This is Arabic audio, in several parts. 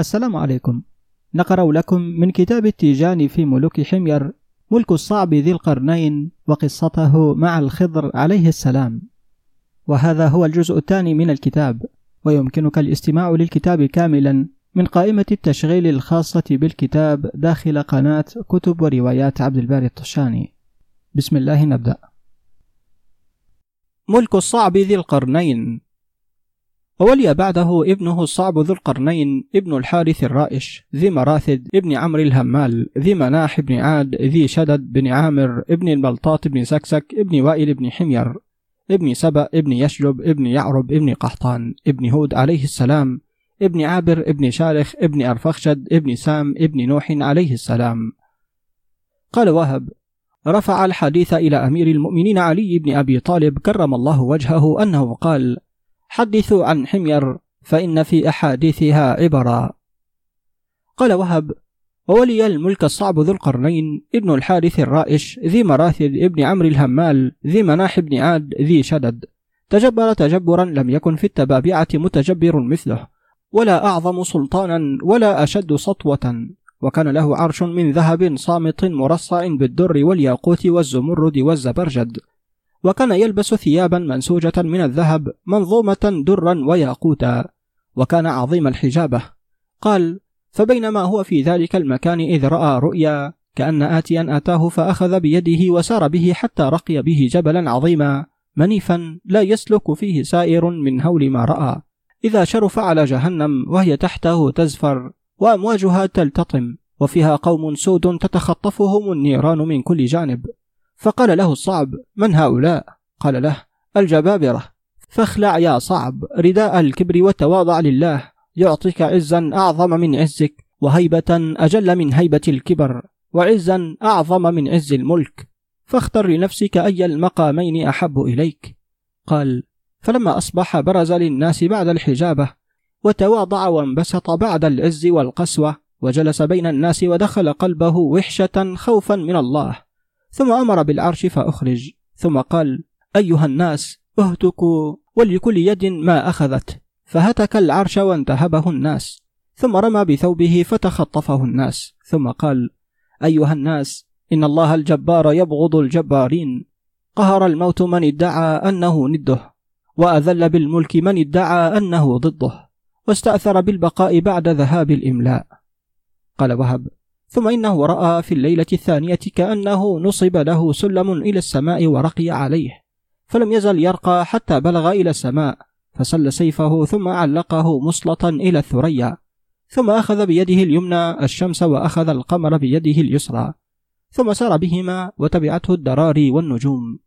السلام عليكم. نقرأ لكم من كتاب التيجان في ملوك حمير ملك الصعب ذي القرنين وقصته مع الخضر عليه السلام. وهذا هو الجزء الثاني من الكتاب ويمكنك الاستماع للكتاب كاملا من قائمة التشغيل الخاصة بالكتاب داخل قناة كتب وروايات عبد الباري الطشاني. بسم الله نبدأ. ملك الصعب ذي القرنين. وولي بعده ابنه الصعب ذو القرنين ابن الحارث الرائش ذي مراثد ابن عمرو الهمال ذي مناح بن عاد ذي شدد بن عامر ابن البلطاط بن سكسك ابن وائل بن حمير ابن سبأ ابن يشجب ابن يعرب ابن قحطان ابن هود عليه السلام ابن عابر ابن شالخ ابن أرفخشد ابن سام ابن نوح عليه السلام. قال وهب رفع الحديث إلى أمير المؤمنين علي بن أبي طالب كرم الله وجهه أنه قال حدثوا عن حمير فإن في أحاديثها عبرا. قال وهب وولي الملك الصعب ذو القرنين ابن الحارث الرائش ذي مراثد ابن عمرو الهمال ذي مناح بن عاد ذي شدد. تجبر تجبرا لم يكن في التبابعة متجبر مثله ولا أعظم سلطانا ولا أشد سطوة. وكان له عرش من ذهب صامت مرصع بالدر والياقوت والزمرد والزبرجد. وكان يلبس ثيابا منسوجة من الذهب منظومة درا وياقوتا وكان عظيم الحجابة. قال فبينما هو في ذلك المكان إذ رأى رؤيا كأن آتيا أتاه فأخذ بيده وسار به حتى رقي به جبلا عظيما منيفا لا يسلك فيه سائر من هول ما رأى. إذا شرف على جهنم وهي تحته تزفر وأمواجها تلتطم وفيها قوم سود تتخطفهم النيران من كل جانب. فقال له الصعب من هؤلاء؟ قال له الجبابرة. فاخلع يا صعب رداء الكبر وتواضع لله يعطيك عزا أعظم من عزك وهيبة أجل من هيبة الكبر وعزا أعظم من عز الملك. فاختر لنفسك أي المقامين أحب إليك. قال فلما أصبح برز للناس بعد الحجابة وتواضع وانبسط بعد العز والقسوة وجلس بين الناس ودخل قلبه وحشة خوفا من الله. ثم أمر بالعرش فأخرج. ثم قال أيها الناس اهتكوا ولكل يد ما أخذت. فهتك العرش وانتهبه الناس. ثم رمى بثوبه فتخطفه الناس. ثم قال أيها الناس إن الله الجبار يبغض الجبارين. قهر الموت من ادعى أنه نده وأذل بالملك من ادعى أنه ضده واستأثر بالبقاء بعد ذهاب الإملاء. قال وهب ثم إنه رأى في الليلة الثانية كأنه نصب له سلم إلى السماء ورقي عليه فلم يزل يرقى حتى بلغ إلى السماء فسل سيفه ثم علقه مسلطا إلى الثريا ثم أخذ بيده اليمنى الشمس وأخذ القمر بيده اليسرى ثم سار بهما وتبعته الدراري والنجوم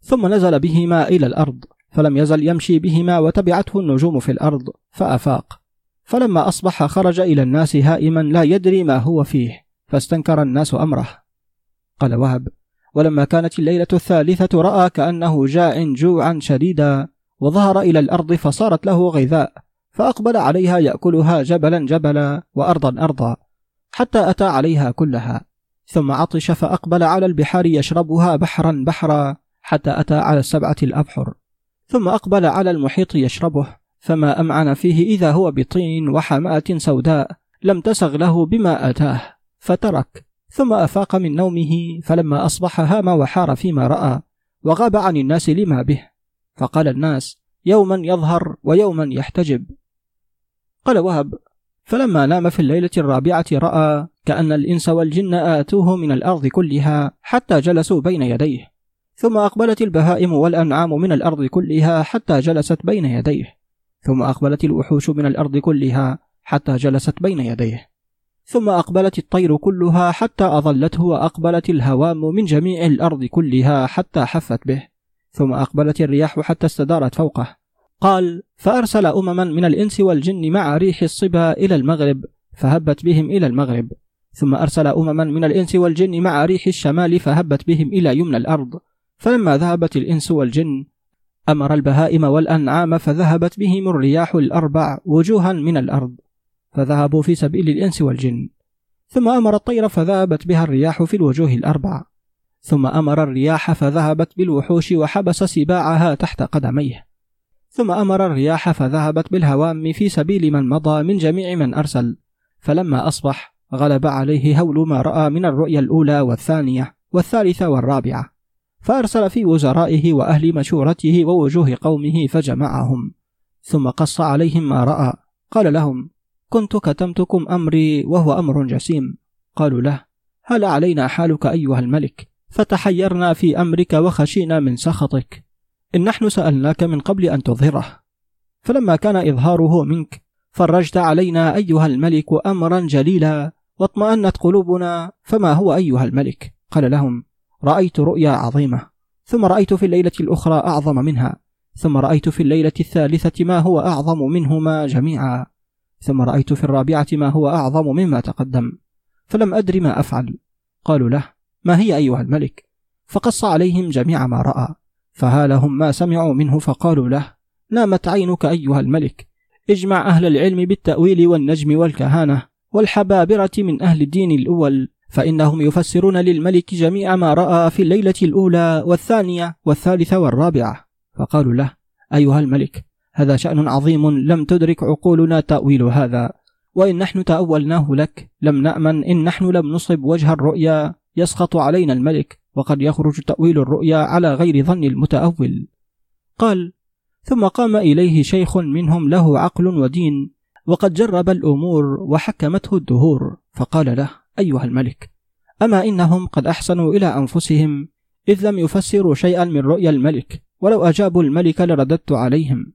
ثم نزل بهما إلى الأرض فلم يزل يمشي بهما وتبعته النجوم في الأرض فأفاق فلما أصبح خرج إلى الناس هائما لا يدري ما هو فيه فاستنكر الناس أمره. قال وهب ولما كانت الليلة الثالثة رأى كأنه جاع جوعا شديدا وظهر إلى الأرض فصارت له غذاء فأقبل عليها يأكلها جبلا جبلا وأرضا أرضا حتى أتى عليها كلها. ثم عطش فأقبل على البحار يشربها بحرا بحرا حتى أتى على السبعة الأبحر. ثم أقبل على المحيط يشربه فما أمعن فيه إذا هو بطين وحماة سوداء لم تسغ له بما أتاه. فترك. ثم أفاق من نومه فلما أصبح هام وحار فيما رأى وغاب عن الناس لما به. فقال الناس يوما يظهر ويوما يحتجب. قال وهب فلما نام في الليلة الرابعة رأى كأن الإنس والجن آتوه من الأرض كلها حتى جلسوا بين يديه. ثم أقبلت البهائم والأنعام من الأرض كلها حتى جلست بين يديه. ثم أقبلت الوحوش من الأرض كلها حتى جلست بين يديه. ثم أقبلت الطير كلها حتى أظلته وأقبلت الهوام من جميع الأرض كلها حتى حفت به. ثم أقبلت الرياح حتى استدارت فوقه. قال فأرسل أمما من الإنس والجن مع ريح الصبا إلى المغرب فهبت بهم إلى المغرب. ثم أرسل أمما من الإنس والجن مع ريح الشمال فهبت بهم إلى يمنى الأرض. فلما ذهبت الإنس والجن أمر البهائم والأنعام فذهبت بهم الرياح الأربع وجوها من الأرض. فذهبوا في سبيل الإنس والجن. ثم أمر الطير فذهبت بها الرياح في الوجوه الأربع ثم أمر الرياح فذهبت بالوحوش وحبس سباعها تحت قدميه. ثم أمر الرياح فذهبت بالهوام في سبيل من مضى من جميع من أرسل. فلما أصبح غلب عليه هول ما رأى من الرؤيا الأولى والثانية والثالثة والرابعة. فأرسل في وزرائه وأهل مشورته ووجوه قومه فجمعهم. ثم قص عليهم ما رأى. قال لهم كنت كتمتكم أمري وهو أمر جسيم. قالوا له هل علينا حالك أيها الملك؟ فتحيرنا في أمرك وخشينا من سخطك. إن نحن سألناك من قبل أن تظهره. فلما كان إظهاره منك فرجت علينا أيها الملك أمرا جليلا واطمأنت قلوبنا فما هو أيها الملك؟ قال لهم رأيت رؤيا عظيمة. ثم رأيت في الليلة الأخرى أعظم منها. ثم رأيت في الليلة الثالثة ما هو أعظم منهما جميعا. ثم رأيت في الرابعة ما هو أعظم مما تقدم فلم أدر ما أفعل. قالوا له ما هي أيها الملك؟ فقص عليهم جميع ما رأى. فهالهم ما سمعوا منه فقالوا له نامت عينك أيها الملك. اجمع أهل العلم بالتأويل والنجم والكهانة والحبابرة من أهل الدين الأول فإنهم يفسرون للملك جميع ما رأى في الليلة الأولى والثانية والثالثة والرابعة. فقالوا له أيها الملك هذا شأن عظيم لم تدرك عقولنا تأويل هذا. وإن نحن تأولناه لك لم نأمن إن نحن لم نصب وجه الرؤيا يسقط علينا الملك وقد يخرج تأويل الرؤيا على غير ظن المتأول. قال ثم قام إليه شيخ منهم له عقل ودين وقد جرب الأمور وحكمته الدهور. فقال له أيها الملك أما إنهم قد أحسنوا إلى أنفسهم إذ لم يفسروا شيئا من رؤيا الملك ولو أجابوا الملك لرددت عليهم.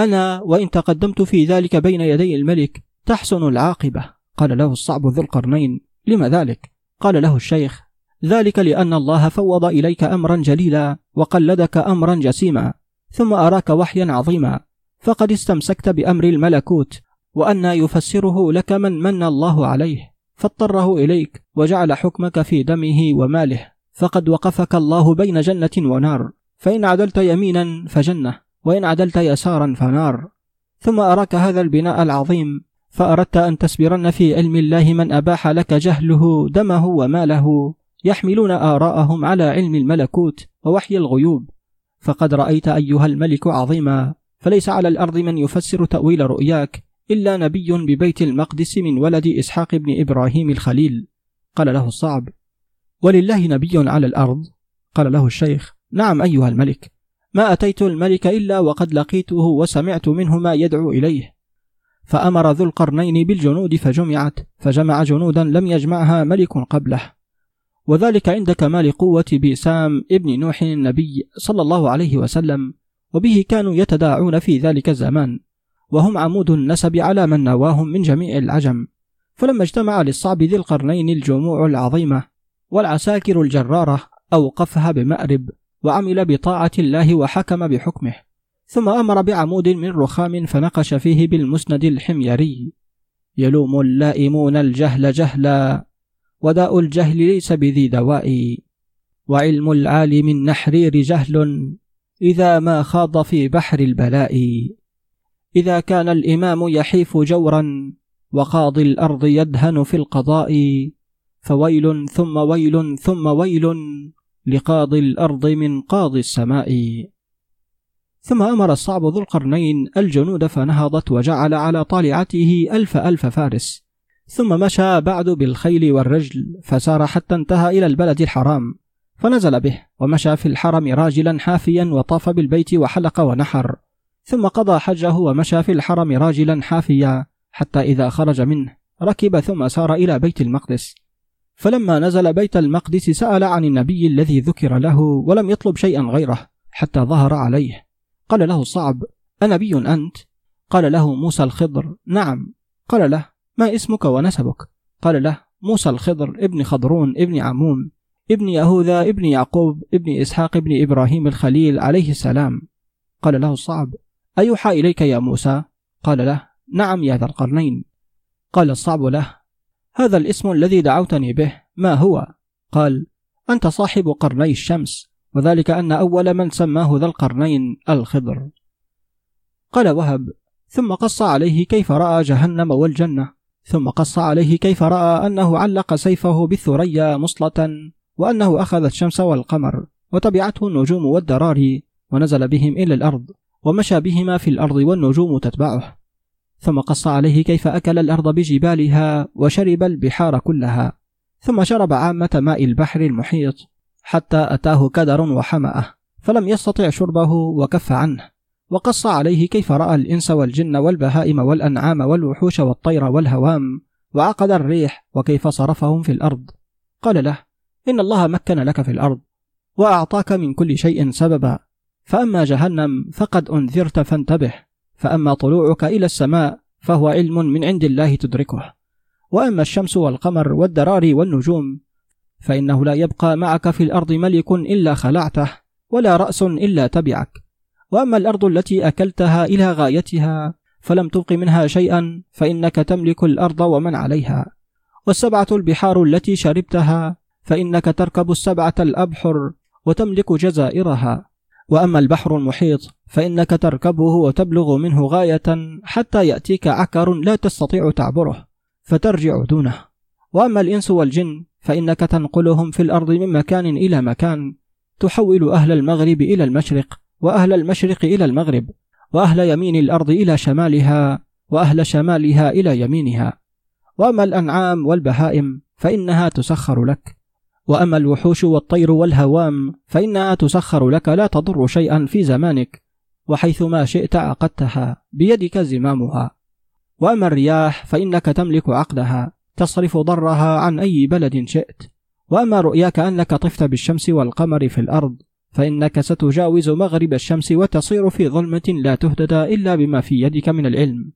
أنا وإن تقدمت في ذلك بين يدي الملك تحسن العاقبة. قال له الصعب ذو القرنين لم ذلك؟ قال له الشيخ ذلك لأن الله فوض إليك أمرا جليلا وقلدك أمرا جسيما ثم أراك وحيا عظيما فقد استمسكت بأمر الملكوت وأن يفسره لك من من الله عليه فاضطره إليك وجعل حكمك في دمه وماله فقد وقفك الله بين جنة ونار فإن عدلت يمينا فجنة. وإن عدلت يسارا فنار. ثم أراك هذا البناء العظيم فأردت أن تسبرن في علم الله من أباح لك جهله دمه وماله. يحملون آراءهم على علم الملكوت ووحي الغيوب. فقد رأيت أيها الملك عظيما. فليس على الأرض من يفسر تأويل رؤياك إلا نبي ببيت المقدس من ولد إسحاق بن إبراهيم الخليل. قال له الصعب. ولله نبي على الأرض. قال له الشيخ. نعم أيها الملك. ما أتيت الملك إلا وقد لقيته وسمعت منه ما يدعو إليه. فأمر ذو القرنين بالجنود فجمعت فجمع جنودا لم يجمعها ملك قبله. وذلك عند كمال قوة بيسام ابن نوح النبي صلى الله عليه وسلم وبه كانوا يتداعون في ذلك الزمان. وهم عمود النسب على من نواهم من جميع العجم. فلما اجتمع للصعب ذي القرنين الجموع العظيمة والعساكر الجرارة أوقفها بمأرب. وعمل بطاعة الله وحكم بحكمه. ثم أمر بعمود من رخام فنقش فيه بالمسند الحميري. يلوم اللائمون الجهل جهلا وداء الجهل ليس بذي دواء. وعلم العالم النحرير جهل إذا ما خاض في بحر البلاء. إذا كان الإمام يحيف جورا وقاضي الأرض يدهن في القضاء. فويل ثم ويل ثم ويل لقاضي الأرض من قاضي السماء. ثم أمر الصعب ذو القرنين الجنود فنهضت وجعل على طالعته ألف ألف فارس. ثم مشى بعد بالخيل والرجل فسار حتى انتهى إلى البلد الحرام. فنزل به ومشى في الحرم راجلا حافيا وطاف بالبيت وحلق ونحر. ثم قضى حجه ومشى في الحرم راجلا حافيا حتى إذا خرج منه ركب ثم سار إلى بيت المقدس. فلما نزل بيت المقدس سأل عن النبي الذي ذكر له ولم يطلب شيئا غيره حتى ظهر عليه قال له صعب أنبي أنت؟ قال له موسى الخضر نعم قال له ما اسمك ونسبك؟ قال له موسى الخضر ابن خضرون ابن عمون ابن يهوذا ابن يعقوب ابن إسحاق ابن إبراهيم الخليل عليه السلام قال له الصعب أيوحى إليك يا موسى؟ قال له نعم يا ذا القرنين قال الصعب له هذا الاسم الذي دعوتني به ما هو؟ قال أنت صاحب قرني الشمس وذلك أن أول من سماه ذا القرنين الخضر قال وهب ثم قص عليه كيف رأى جهنم والجنة ثم قص عليه كيف رأى أنه علق سيفه بالثريا مصلة وأنه أخذ الشمس والقمر وتبعته النجوم والدراري ونزل بهم إلى الأرض ومشى بهما في الأرض والنجوم تتبعه ثم قص عليه كيف أكل الأرض بجبالها وشرب البحار كلها ثم شرب عامة ماء البحر المحيط حتى أتاه كدر وحمأه فلم يستطع شربه وكف عنه وقص عليه كيف رأى الإنس والجن والبهائم والأنعام والوحوش والطير والهوام وعقد الريح وكيف صرفهم في الأرض. قال له إن الله مكن لك في الأرض وأعطاك من كل شيء سببا فأما جهنم فقد أنذرت فانتبه. فأما طلوعك إلى السماء فهو علم من عند الله تدركه. وأما الشمس والقمر والدراري والنجوم فإنه لا يبقى معك في الأرض ملك إلا خلعته ولا رأس إلا تبعك. وأما الأرض التي أكلتها إلى غايتها فلم تبق منها شيئا فإنك تملك الأرض ومن عليها. والسبعة البحار التي شربتها فإنك تركب السبعة الأبحر وتملك جزائرها. وأما البحر المحيط فإنك تركبه وتبلغ منه غاية حتى يأتيك عكر لا تستطيع تعبره فترجع دونه. وأما الإنس والجن فإنك تنقلهم في الأرض من مكان إلى مكان تحول أهل المغرب إلى المشرق وأهل المشرق إلى المغرب وأهل يمين الأرض إلى شمالها وأهل شمالها إلى يمينها. وأما الأنعام والبهائم فإنها تسخر لك. وأما الوحوش والطير والهوام فإنها تسخر لك لا تضر شيئا في زمانك وحيثما شئت عقدتها بيدك زمامها. وأما الرياح فإنك تملك عقدها تصرف ضرها عن أي بلد شئت. وأما رؤياك أنك طفت بالشمس والقمر في الأرض فإنك ستجاوز مغرب الشمس وتصير في ظلمة لا تهتدى إلا بما في يدك من العلم.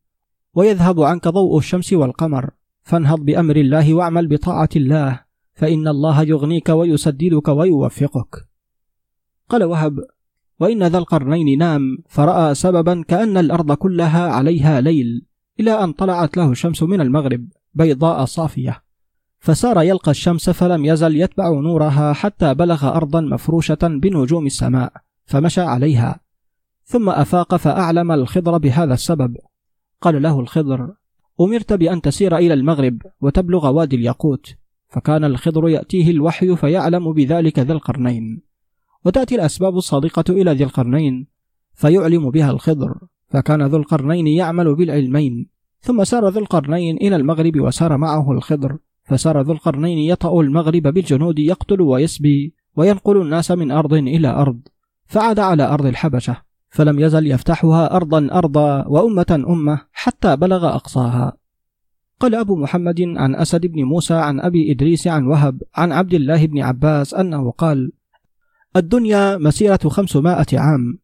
ويذهب عنك ضوء الشمس والقمر فانهض بأمر الله واعمل بطاعة الله. فإن الله يغنيك ويسددك ويوفقك. قال وهب وإن ذا القرنين نام فرأى سببا كأن الأرض كلها عليها ليل إلى أن طلعت له الشمس من المغرب بيضاء صافية. فسار يلقى الشمس فلم يزل يتبع نورها حتى بلغ أرضا مفروشة بنجوم السماء فمشى عليها. ثم أفاق فأعلم الخضر بهذا السبب. قال له الخضر أمرت بأن تسير إلى المغرب وتبلغ وادي الياقوت. فكان الخضر يأتيه الوحي فيعلم بذلك ذا القرنين. وتأتي الأسباب الصادقة إلى ذي القرنين فيعلم بها الخضر فكان ذو القرنين يعمل بالعلمين. ثم سار ذو القرنين إلى المغرب وسار معه الخضر فسار ذو القرنين يطأ المغرب بالجنود يقتل ويسبي وينقل الناس من أرض إلى أرض. فعاد على أرض الحبشة فلم يزل يفتحها أرضا أرضا وأمة أمة حتى بلغ أقصاها. قال أبو محمد عن أسد بن موسى عن أبي إدريس عن وهب عن عبد الله بن عباس أنه قال الدنيا مسيرة خمسمائة عام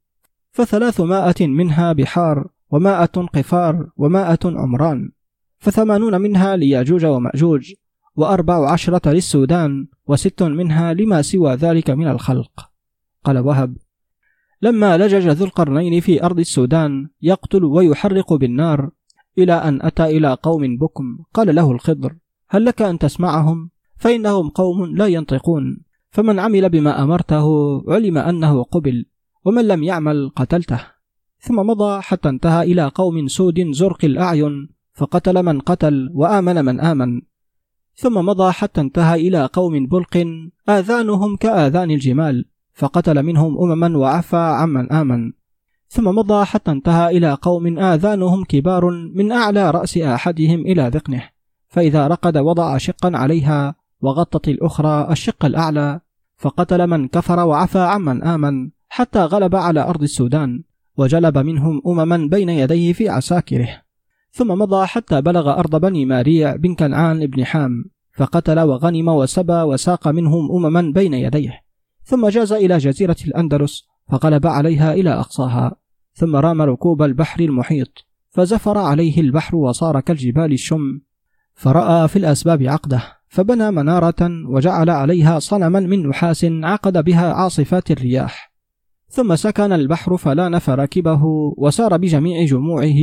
فثلاثمائة منها بحار ومائة قفار ومائة عمران فثمانون منها لياجوج ومأجوج وأربع عشرة للسودان وست منها لما سوى ذلك من الخلق. قال وهب لما لجج ذو القرنين في أرض السودان يقتل ويحرق بالنار إلى أن أتى إلى قوم بكم. قال له الخضر هل لك أن تسمعهم؟ فإنهم قوم لا ينطقون. فمن عمل بما أمرته علم أنه قبل ومن لم يعمل قتلته. ثم مضى حتى انتهى إلى قوم سود زرق الأعين فقتل من قتل وآمن من آمن. ثم مضى حتى انتهى إلى قوم بلق آذانهم كآذان الجمال فقتل منهم أمما وعفى عمن آمن. ثم مضى حتى انتهى إلى قوم آذانهم كبار من أعلى رأس أحدهم إلى ذقنه فإذا رقد وضع شقا عليها وغطت الأخرى الشق الأعلى فقتل من كفر وعفى عمن آمن حتى غلب على أرض السودان وجلب منهم أمما بين يديه في عساكره. ثم مضى حتى بلغ أرض بني ماريع بن كنعان بن حام فقتل وغنم وسبى وساق منهم أمما بين يديه. ثم جاز إلى جزيرة الأندلس فقلب عليها إلى أقصاها ثم رام ركوب البحر المحيط فزفر عليه البحر وصار كالجبال الشم فرأى في الأسباب عقده فبنى منارة وجعل عليها صنما من نحاس عقد بها عاصفات الرياح ثم سكن البحر فلان فركبه وسار بجميع جموعه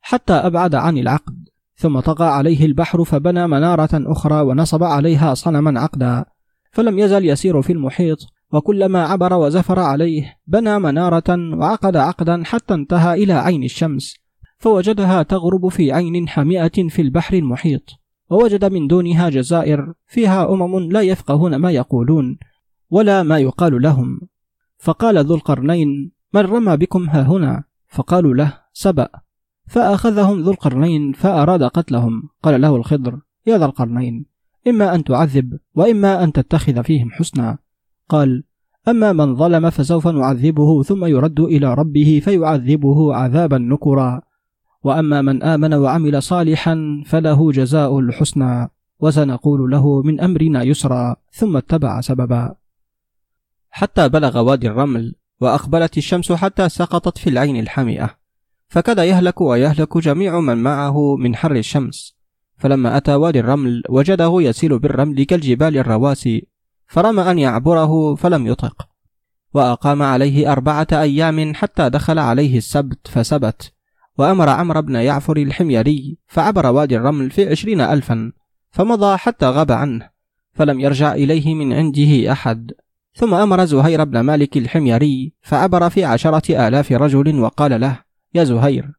حتى أبعد عن العقد ثم طغى عليه البحر فبنى منارة أخرى ونصب عليها صنما عقدا فلم يزل يسير في المحيط وكلما عبر وزفر عليه بنى منارة وعقد عقدا حتى انتهى إلى عين الشمس فوجدها تغرب في عين حمئة في البحر المحيط ووجد من دونها جزائر فيها أمم لا يفقهون ما يقولون ولا ما يقال لهم. فقال ذو القرنين من رمى بكم ها هنا؟ فقالوا له سبأ. فأخذهم ذو القرنين فأراد قتلهم. قال له الخضر يا ذا القرنين إما أن تعذب وإما أن تتخذ فيهم حسنا. قال أما من ظلم فسوف نعذبه ثم يرد إلى ربه فيعذبه عذابا نكرا. وأما من آمن وعمل صالحا فله جزاء الحسنى وسنقول له من أمرنا يسرا ثم اتبع سببا. حتى بلغ وادي الرمل وأقبلت الشمس حتى سقطت في العين الحامئة فكاد يهلك ويهلك جميع من معه من حر الشمس. فلما أتى وادي الرمل وجده يسيل بالرمل كالجبال الرواسي. فرمى أن يعبره فلم يطق وأقام عليه أربعة أيام حتى دخل عليه السبت فسبت وأمر عمرو بن يعفر الحميري فعبر وادي الرمل في عشرين ألفا فمضى حتى غاب عنه فلم يرجع إليه من عنده أحد. ثم أمر زهير بن مالك الحميري فعبر في عشرة آلاف رجل وقال له يا زهير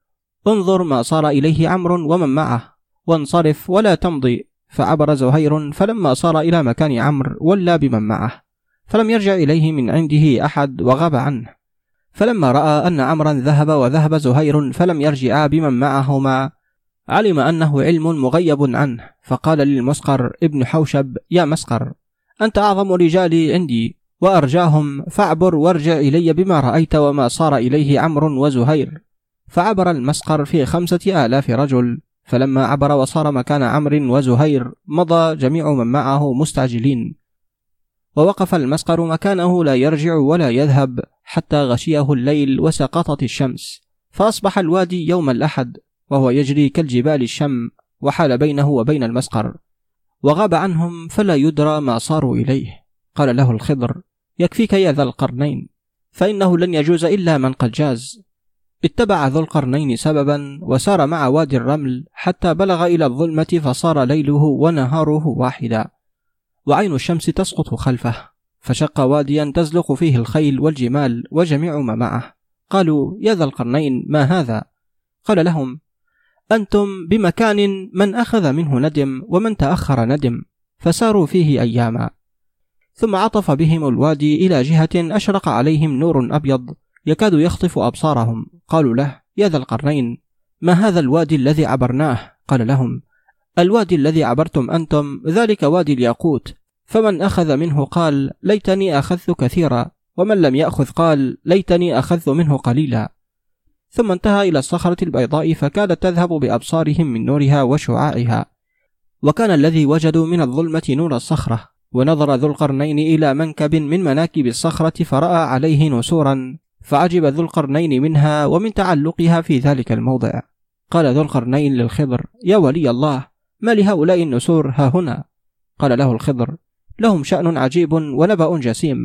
انظر ما صار إليه عمرو ومن معه وانصرف ولا تمضي. فعبر زهير فلما صار إلى مكان عمرو ولى بمن معه فلم يرجع إليه من عنده أحد وغاب عنه. فلما رأى أن عمرا ذهب وذهب زهير فلم يرجعا بمن معهما. علم أنه علم مغيب عنه فقال للمسقر ابن حوشب يا مسقر أنت أعظم رجالي عندي وأرجاهم فاعبر وارجع إلي بما رأيت وما صار إليه عمرو وزهير. فعبر المسقر في خمسة آلاف رجل. فلما عبر وصار مكان عمرو وزهير مضى جميع من معه مستعجلين. ووقف المسقر مكانه لا يرجع ولا يذهب حتى غشيه الليل وسقطت الشمس. فأصبح الوادي يوم الأحد وهو يجري كالجبال الشم وحال بينه وبين المسقر. وغاب عنهم فلا يدرى ما صاروا إليه. قال له الخضر يكفيك يا ذا القرنين فإنه لن يجوز إلا من قد جاز. اتبع ذو القرنين سببا وسار مع وادي الرمل حتى بلغ إلى الظلمة فصار ليله ونهاره واحدا. وعين الشمس تسقط خلفه فشق واديا تزلق فيه الخيل والجمال وجميع ما معه. قالوا يا ذا القرنين ما هذا؟ قال لهم أنتم بمكان من أخذ منه ندم ومن تأخر ندم فساروا فيه أياما. ثم عطف بهم الوادي إلى جهة أشرق عليهم نور أبيض يكاد يخطف أبصارهم قالوا له يا ذا القرنين ما هذا الوادي الذي عبرناه؟ قال لهم الوادي الذي عبرتم أنتم ذلك وادي الياقوت. فمن أخذ منه قال ليتني أخذت كثيرا ومن لم يأخذ قال ليتني أخذت منه قليلا. ثم انتهى إلى الصخرة البيضاء فكادت تذهب بأبصارهم من نورها وشعاعها. وكان الذي وجدوا من الظلمة نور الصخرة. ونظر ذو القرنين إلى منكب من مناكب الصخرة فرأى عليه نسورا فعجب ذو القرنين منها ومن تعلقها في ذلك الموضع. قال ذو القرنين للخضر يا ولي الله ما لهؤلاء النسور؟ ها هنا. قال له الخضر لهم شأن عجيب ونبأ جسيم.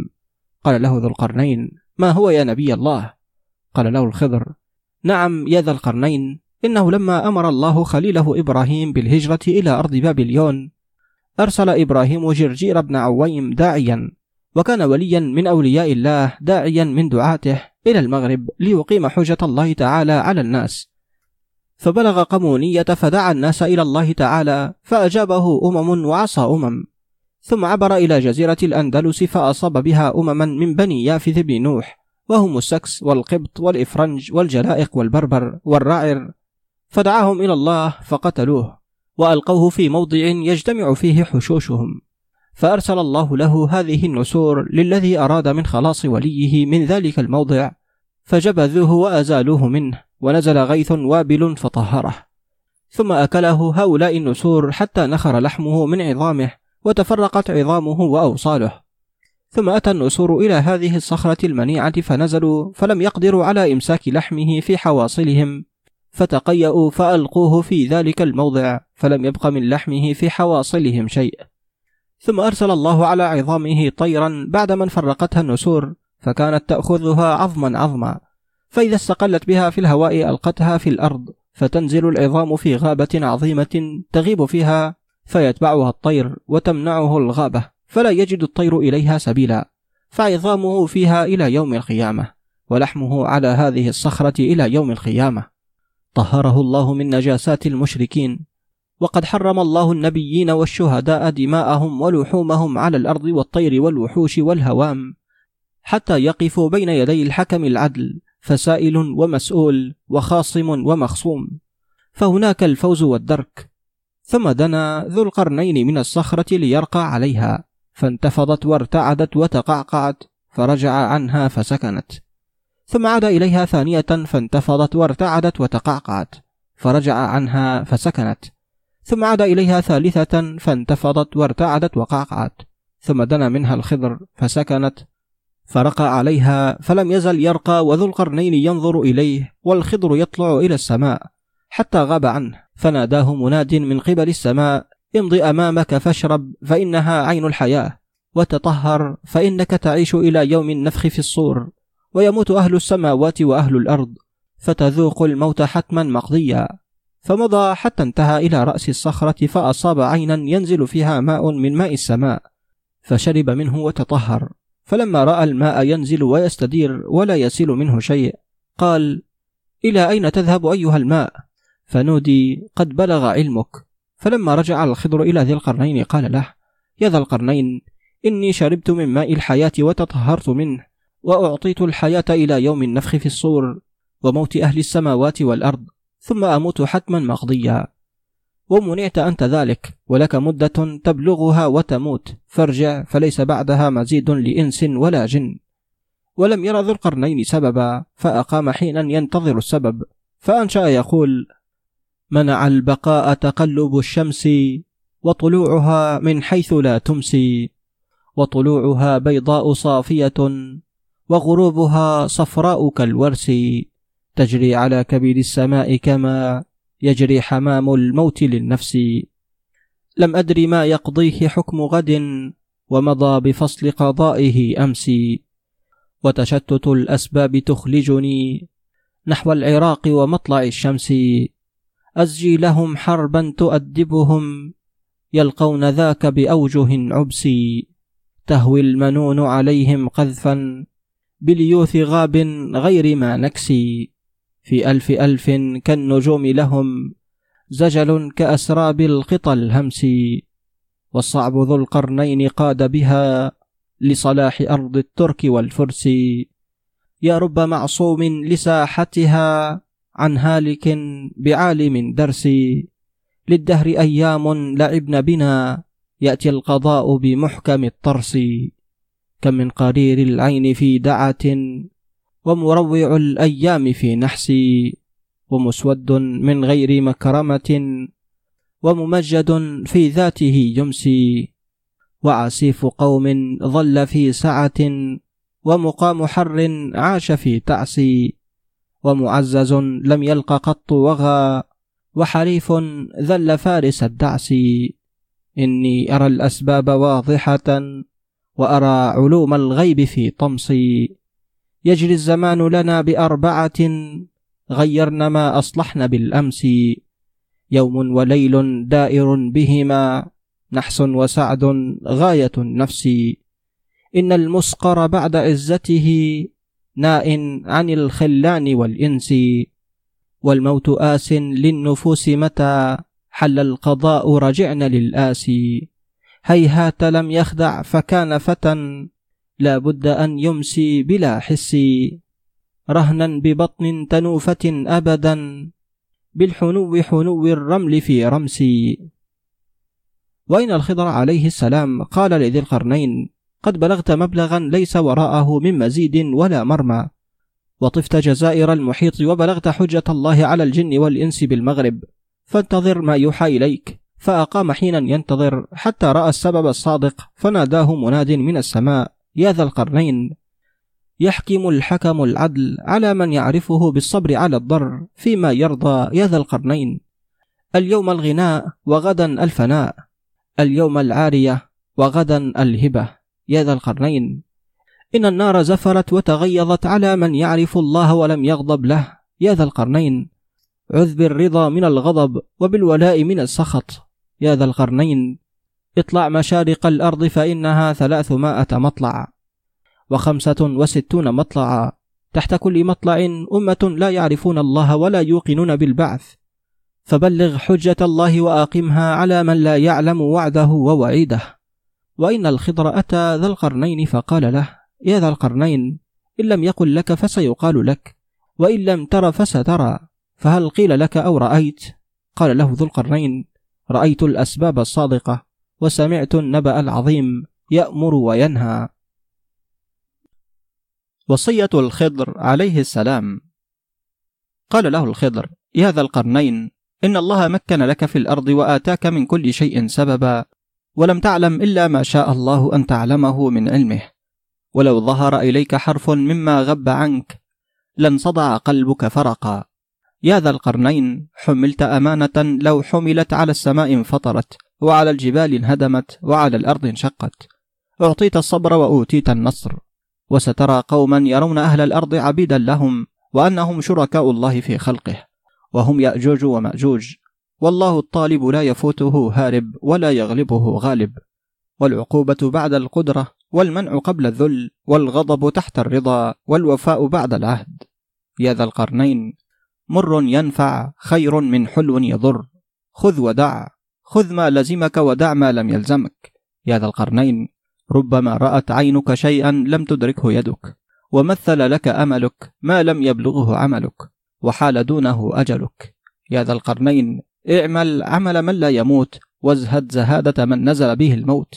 قال له ذو القرنين ما هو يا نبي الله؟ قال له الخضر نعم يا ذا القرنين إنه لما أمر الله خليله إبراهيم بالهجرة إلى أرض بابليون أرسل إبراهيم جرجير بن عويم داعيا وكان وليا من أولياء الله داعيا من دعاته إلى المغرب ليقيم حجة الله تعالى على الناس. فبلغ قمونية فدعا الناس إلى الله تعالى فأجابه أمم وعصى أمم. ثم عبر إلى جزيرة الأندلس فأصاب بها أمما من بني يافث بن نوح وهم السكس والقبط والإفرنج والجلائق والبربر والرعر. فدعاهم إلى الله فقتلوه وألقوه في موضع يجتمع فيه حشوشهم. فأرسل الله له هذه النسور للذي أراد من خلاص وليه من ذلك الموضع فجبذوه وأزالوه منه ونزل غيث وابل فطهره. ثم أكله هؤلاء النسور حتى نخر لحمه من عظامه وتفرقت عظامه وأوصاله. ثم أتى النسور إلى هذه الصخرة المنيعة فنزلوا فلم يقدروا على إمساك لحمه في حواصلهم. فتقيأوا فألقوه في ذلك الموضع فلم يبق من لحمه في حواصلهم شيء. ثم أرسل الله على عظامه طيرا بعد من فرقتها النسور فكانت تأخذها عظما عظما. فإذا استقلت بها في الهواء ألقتها في الأرض فتنزل العظام في غابة عظيمة تغيب فيها فيتبعها الطير وتمنعه الغابة فلا يجد الطير إليها سبيلا. فعظامه فيها إلى يوم القيامة ولحمه على هذه الصخرة إلى يوم القيامة. طهره الله من نجاسات المشركين. وقد حرم الله النبيين والشهداء دماءهم ولحومهم على الأرض والطير والوحوش والهوام حتى يقفوا بين يدي الحكم العدل فسائل ومسؤول وخاصم ومخصوم. فهناك الفوز والدرك. ثم دنا ذو القرنين من الصخرة ليرقى عليها فانتفضت وارتعدت وتقعقعت فرجع عنها فسكنت. ثم عاد إليها ثانية فانتفضت وارتعدت وتقعقعت فرجع عنها فسكنت. ثم عاد إليها ثالثة فانتفضت وارتعدت وقعقعت ثم دنا منها الخضر فسكنت فرقى عليها فلم يزل يرقى وذو القرنين ينظر إليه والخضر يطلع إلى السماء حتى غاب عنه فناداه مناد من قبل السماء امض أمامك فاشرب فإنها عين الحياة وتطهر فإنك تعيش إلى يوم النفخ في الصور ويموت أهل السماوات وأهل الأرض فتذوق الموت حتما مقضيا. فمضى حتى انتهى إلى رأس الصخرة فأصاب عينا ينزل فيها ماء من ماء السماء فشرب منه وتطهر. فلما رأى الماء ينزل ويستدير ولا يسيل منه شيء قال إلى أين تذهب أيها الماء؟ فنودي قد بلغ علمك. فلما رجع الخضر إلى ذي القرنين قال له يا ذا القرنين إني شربت من ماء الحياة وتطهرت منه وأعطيت الحياة إلى يوم النفخ في الصور وموت أهل السماوات والأرض. ثم أموت حتما مقضيا. ومنعت أنت ذلك ولك مدة تبلغها وتموت. فارجع فليس بعدها مزيد لإنس ولا جن. ولم ير ذو القرنين سببا فأقام حينا ينتظر السبب. فأنشأ يقول منع البقاء تقلب الشمس وطلوعها من حيث لا تمسي. وطلوعها بيضاء صافية وغروبها صفراء كالورس. تجري على كبد السماء كما يجري حمام الموت للنفس. لم أدر ما يقضيه حكم غد ومضى بفصل قضائه أمس. وتشتت الأسباب تخلجني نحو العراق ومطلع الشمس. أزجي لهم حربا تؤدبهم يلقون ذاك بأوجه عبس. تهوي المنون عليهم قذفا بليوث غاب غير ما نكسي. في ألف ألف كالنجوم لهم زجل كأسراب القطى الهمس والصعب ذو القرنين قاد بها لصلاح أرض الترك والفرس. يا رب معصوم لساحتها عن هالك بعالم درس. للدهر أيام لعبن بنا يأتي القضاء بمحكم الطرس. كم من قرير العين في دعة ومروع الأيام في نحس ومسود من غير مكرمة وممجد في ذاته يمسي وعسيف قوم ظل في سعة ومقام حر عاش في تعسي ومعزز لم يلق قط وغى وحريف ذل فارس الدعس. إني أرى الأسباب واضحة وأرى علوم الغيب في طمسي. يجري الزمان لنا بأربعة غيرن ما أصلحن بالأمس يوم وليل دائر بهما نحس وسعد غاية النفس. إن المسقر بعد عزته ناء عن الخلان والإنس والموت آس للنفوس متى حل القضاء رجعن للآسي هيهات لم يخدع فكان فتى لا بد أن يمسي بلا حس. رهنا ببطن تنوفة أبدا. بالحنو حنو الرمل في رمسي وإن الخضر عليه السلام؟ قال لذي القرنين. قد بلغت مبلغا ليس وراءه من مزيد ولا مرمى. وطفت جزائر المحيط وبلغت حجة الله على الجن والإنس بالمغرب. فانتظر ما يوحى إليك. فأقام حينا ينتظر. حتى رأى السبب الصادق. فناداه مناد من السماء. يا ذا القرنين. يحكم الحكم العدل على من يعرفه بالصبر على الضر فيما يرضى يا ذا القرنين. اليوم الغناء وغدا الفناء. اليوم العارية وغدا الهبة يا ذا القرنين. إن النار زفرت وتغيظت على من يعرف الله ولم يغضب له يا ذا القرنين. عذ بالرضا من الغضب وبالولاء من السخط يا ذا القرنين. اطلع مشارق الأرض فإنها ثلاثمائة مطلع وخمسة وستون مطلعا تحت كل مطلع أمة لا يعرفون الله ولا يوقنون بالبعث. فبلغ حجة الله وأقمها على من لا يعلم وعده ووعيده. وإن الخضر أتى ذا القرنين فقال له يا ذا القرنين إن لم يقل لك فسيقال لك وإن لم تر فسترى. فهل قيل لك أو رأيت؟ قال له ذو القرنين رأيت الأسباب الصادقة. وسمعت النبأ العظيم يأمر وينهى. وصية الخضر عليه السلام. قال له الخضر يا ذا القرنين إن الله مكن لك في الأرض وآتاك من كل شيء سببا ولم تعلم إلا ما شاء الله أن تعلمه من علمه. ولو ظهر إليك حرف مما غب عنك لانصدع قلبك فرقا. يا ذا القرنين حملت أمانة لو حملت على السماء انفطرت وعلى الجبال انهدمت وعلى الأرض انشقت. أعطيت الصبر وأوتيت النصر. وسترى قوما يرون أهل الأرض عبيدا لهم وأنهم شركاء الله في خلقه. وهم يأجوج ومأجوج. والله الطالب لا يفوته هارب ولا يغلبه غالب. والعقوبة بعد القدرة والمنع قبل الذل والغضب تحت الرضا والوفاء بعد العهد. يا ذا القرنين مر ينفع خير من حلو يضر. خذ ودع خذ ما لزمك ودع ما لم يلزمك. يا ذا القرنين ربما رأت عينك شيئا لم تدركه يدك ومثل لك أملك ما لم يبلغه عملك وحال دونه أجلك. يا ذا القرنين اعمل عمل من لا يموت وازهد زهادة من نزل به الموت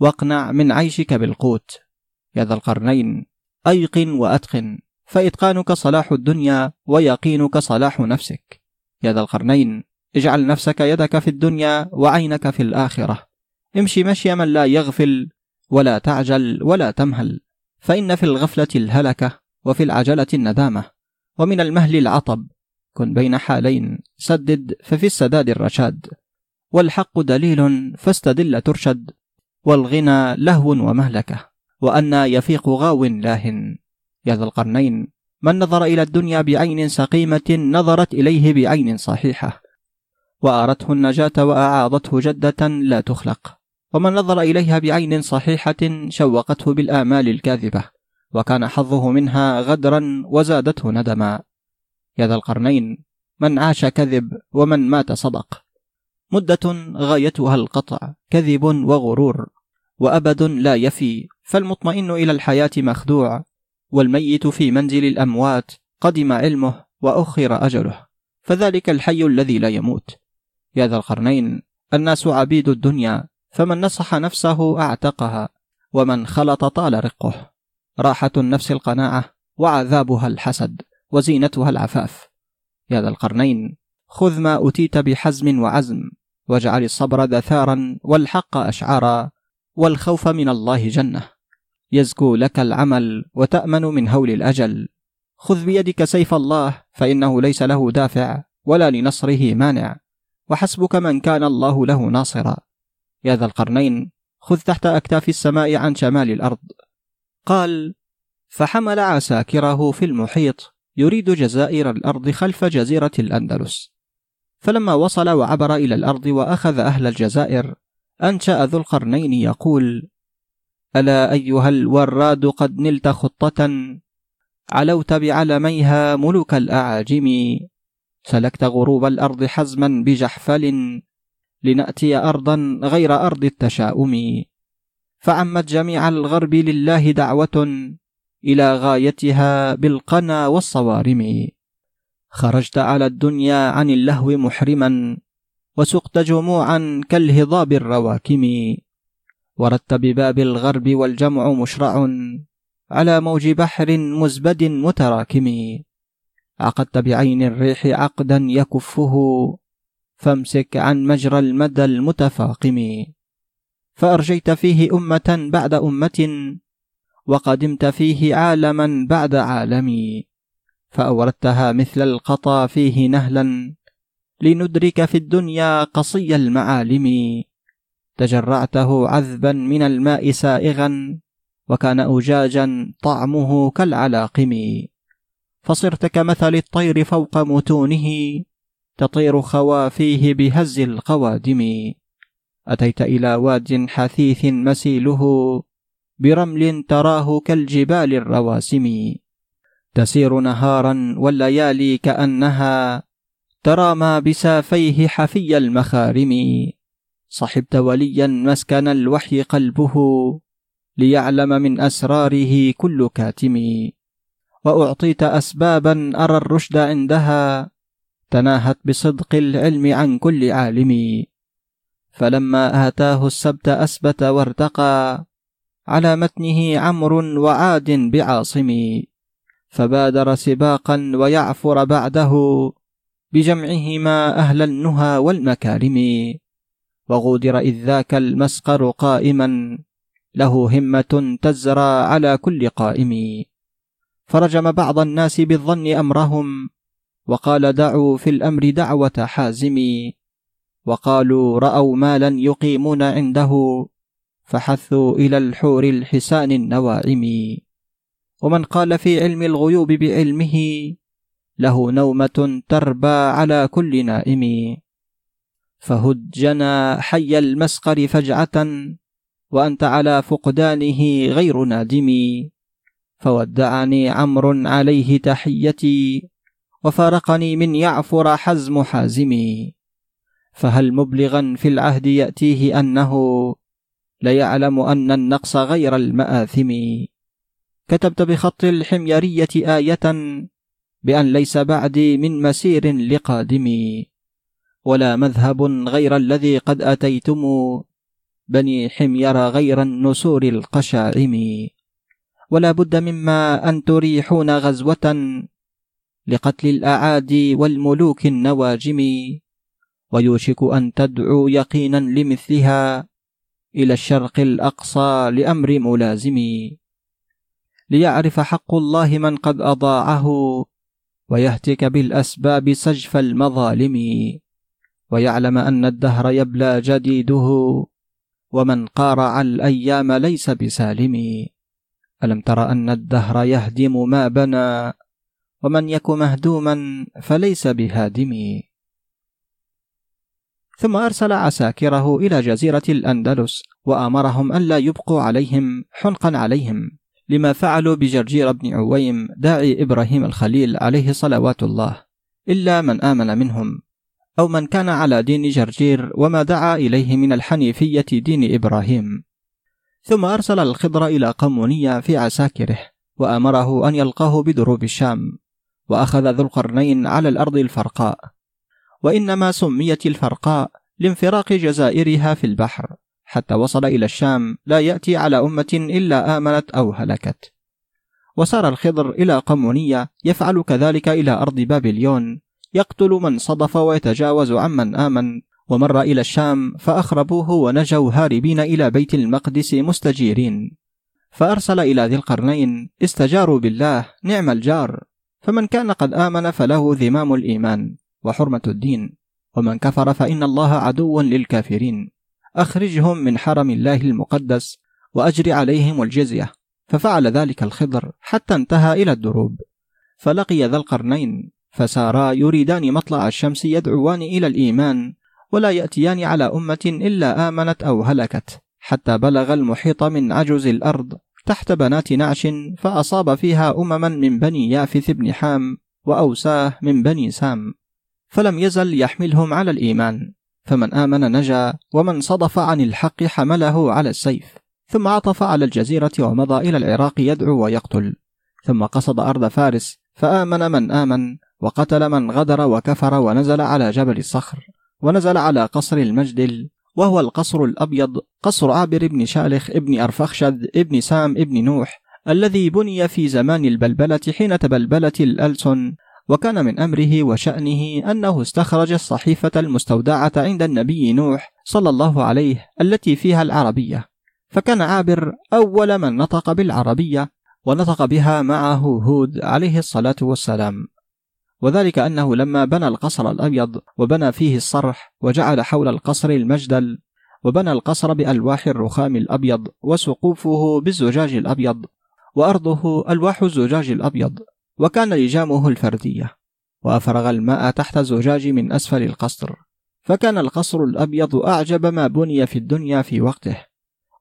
واقنع من عيشك بالقوت. يا ذا القرنين أيقن وأتقن. فإتقانك صلاح الدنيا ويقينك صلاح نفسك. يا ذا القرنين اجعل نفسك يدك في الدنيا وعينك في الآخرة. امشي مشي من لا يغفل ولا تعجل ولا تمهل فإن في الغفلة الهلكة وفي العجلة الندامة. ومن المهل العطب كن بين حالين سدد ففي السداد الرشاد. والحق دليل فاستدل ترشد والغنى لهو ومهلكة. وأن يفيق غاو لاهن. يا ذا القرنين. من نظر إلى الدنيا بعين سقيمة نظرت إليه بعين صحيحة. وأرته النجاة وأعاضته جدة لا تخلق. ومن نظر إليها بعين صحيحة شوقته بالآمال الكاذبة. وكان حظه منها غدرا وزادته ندما. يا ذا القرنين من عاش كذب ومن مات صدق. مدة غايتها القطع كذب وغرور. وأبد لا يفي فالمطمئن إلى الحياة مخدوع. والميت في منزل الأموات قدم علمه وأخر أجله. فذلك الحي الذي لا يموت. يا ذا القرنين الناس عبيد الدنيا فمن نصح نفسه أعتقها ومن خلط طال رقه. راحة النفس القناعة وعذابها الحسد وزينتها العفاف. يا ذا القرنين خذ ما أتيت بحزم وعزم واجعل الصبر دثارا والحق أشعارا والخوف من الله جنة. يزكو لك العمل وتأمن من هول الأجل. خذ بيدك سيف الله فإنه ليس له دافع ولا لنصره مانع وحسبك من كان الله له ناصرا. يا ذا القرنين خذ تحت أكتاف السماء عن شمال الأرض. قال فحمل عساكره في المحيط يريد جزائر الأرض خلف جزيرة الأندلس. فلما وصل وعبر إلى الأرض وأخذ أهل الجزائر أنشأ ذو القرنين يقول ألا أيها الوراد قد نلت خطة؟ علوت بعلميها ملوك الأعاجم. سلكت غروب الأرض حزما بجحفل لنأتي أرضا غير أرض التشاؤم. فعمت جميع الغرب لله دعوة إلى غايتها بالقنا والصوارم. خرجت على الدنيا عن اللهو محرما وسقت جموعا كالهضاب الرواكم. وردت بباب الغرب والجمع مشرع على موج بحر مزبد متراكم. عقدت بعين الريح عقدا يكفه. فامسك عن مجرى المدى المتفاقم. فأرجيت فيه أمة بعد أمة وقدمت فيه عالما بعد عالم. فأوردتها مثل القطا فيه نهلا. لندرك في الدنيا قصي المعالم. تجرعته عذبا من الماء سائغا وكان أجاجا طعمه كالعلاقم. فصرت كمثل الطير فوق متونه تطير خوافيه بهز القوادم. أتيت إلى واد حثيث مسيله برمل تراه كالجبال الرواسم. تسير نهارا والليالي كأنها ترى ما بسافيه حفي المخارم. صحبت وليا مسكن الوحي قلبه ليعلم من أسراره كل كاتم وأعطيت أسبابا أرى الرشد عندها تناهت بصدق العلم عن كل عالم. فلما آتاه السبت أسبت وارتقى على متنه عمر وعاد بعاصم. فبادر سباقا ويعفر بعده بجمعهما أهل النهى والمكارم. وغودر إذ ذاك المسقر قائما له همة تزرى على كل قائم. فرجم بعض الناس بالظن أمرهم وقال دعوا في الأمر دعوة حازم. وقالوا رأوا مالا يقيمون عنده فحثوا إلى الحور الحسان النواعم. ومن قال في علم الغيوب بعلمه له نومة تربى على كل نائم. فهجنا حي المسقر فجعة وأنت على فقدانه غير نادم. فودعني عمرو عليه تحيتي وفارقني من يعفر حزم حازمي فهل مبلغا في العهد يأتيه أنه ليعلم أن النقص غير المآثم؟ كتبت بخط الحميرية آية بأن ليس بعدي من مسير لقادمي ولا مذهب غير الذي قد أتيتم بني حمير غير النسور القشاعم ولا بد مما أن تريحون غزوة لقتل الأعادي والملوك النواجم. ويوشك أن تدعو يقينا لمثلها إلى الشرق الأقصى لأمر ملازم. ليعرف حق الله من قد أضاعه ويهتك بالأسباب سجف المظالم. ويعلم أن الدهر يبلى جديده ومن قارع الأيام ليس بسالم ألم تر أن الدهر يهدم ما بنى ومن يك مهدوما فليس بهادم ثم أرسل عساكره إلى جزيرة الأندلس وأمرهم ألا يبقوا عليهم حنقا عليهم لما فعلوا بجرجير بن عويم داعي إبراهيم الخليل عليه صلوات الله إلا من آمن منهم. أو من كان على دين جرجير وما دعا إليه من الحنيفية دين إبراهيم. ثم أرسل الخضر إلى قمونية في عساكره وأمره أن يلقاه بدروب الشام وأخذ ذو القرنين على الأرض الفرقاء. وإنما سميت الفرقاء لانفراق جزائرها في البحر حتى وصل إلى الشام لا يأتي على أمة إلا آمنت أو هلكت. وسار الخضر إلى قمونية يفعل كذلك إلى أرض بابليون يقتل من صدف ويتجاوز عمن آمن. ومر إلى الشام فأخربوه ونجوا هاربين إلى بيت المقدس مستجيرين. فأرسل إلى ذي القرنين استجاروا بالله نعم الجار. فمن كان قد آمن فله ذمام الإيمان وحرمة الدين. ومن كفر فإن الله عدو للكافرين. أخرجهم من حرم الله المقدس وأجر عليهم الجزية. ففعل ذلك الخضر حتى انتهى إلى الدروب. فلقي ذا القرنين فسارا يريدان مطلع الشمس يدعوان إلى الإيمان ولا يأتيان على أمة إلا آمنت أو هلكت حتى بلغ المحيط من عجز الأرض تحت بنات نعش فأصاب فيها أمما من بني يافث بن حام وأوساه من بني سام. فلم يزل يحملهم على الإيمان. فمن آمن نجا ومن صدف عن الحق حمله على السيف. ثم عطف على الجزيرة ومضى إلى العراق يدعو ويقتل. ثم قصد أرض فارس فآمن من آمن. وقتل من غدر وكفر ونزل على جبل الصخر ونزل على قصر المجدل وهو القصر الأبيض قصر عابر بن شالخ ابن أرفخشد ابن سام ابن نوح الذي بني في زمان البلبلة حين تبلبلت الألسن وكان من أمره وشأنه أنه استخرج الصحيفة المستودعة عند النبي نوح صلى الله عليه التي فيها العربية. فكان عابر أول من نطق بالعربية ونطق بها معه هود عليه الصلاة والسلام. وذلك أنه لما بنى القصر الأبيض وبنى فيه الصرح وجعل حول القصر المجدل وبنى القصر بألواح الرخام الأبيض وسقوفه بالزجاج الأبيض وأرضه ألواح الزجاج الأبيض وكان لجامه الفردية وأفرغ الماء تحت الزجاج من أسفل القصر فكان القصر الأبيض أعجب ما بني في الدنيا في وقته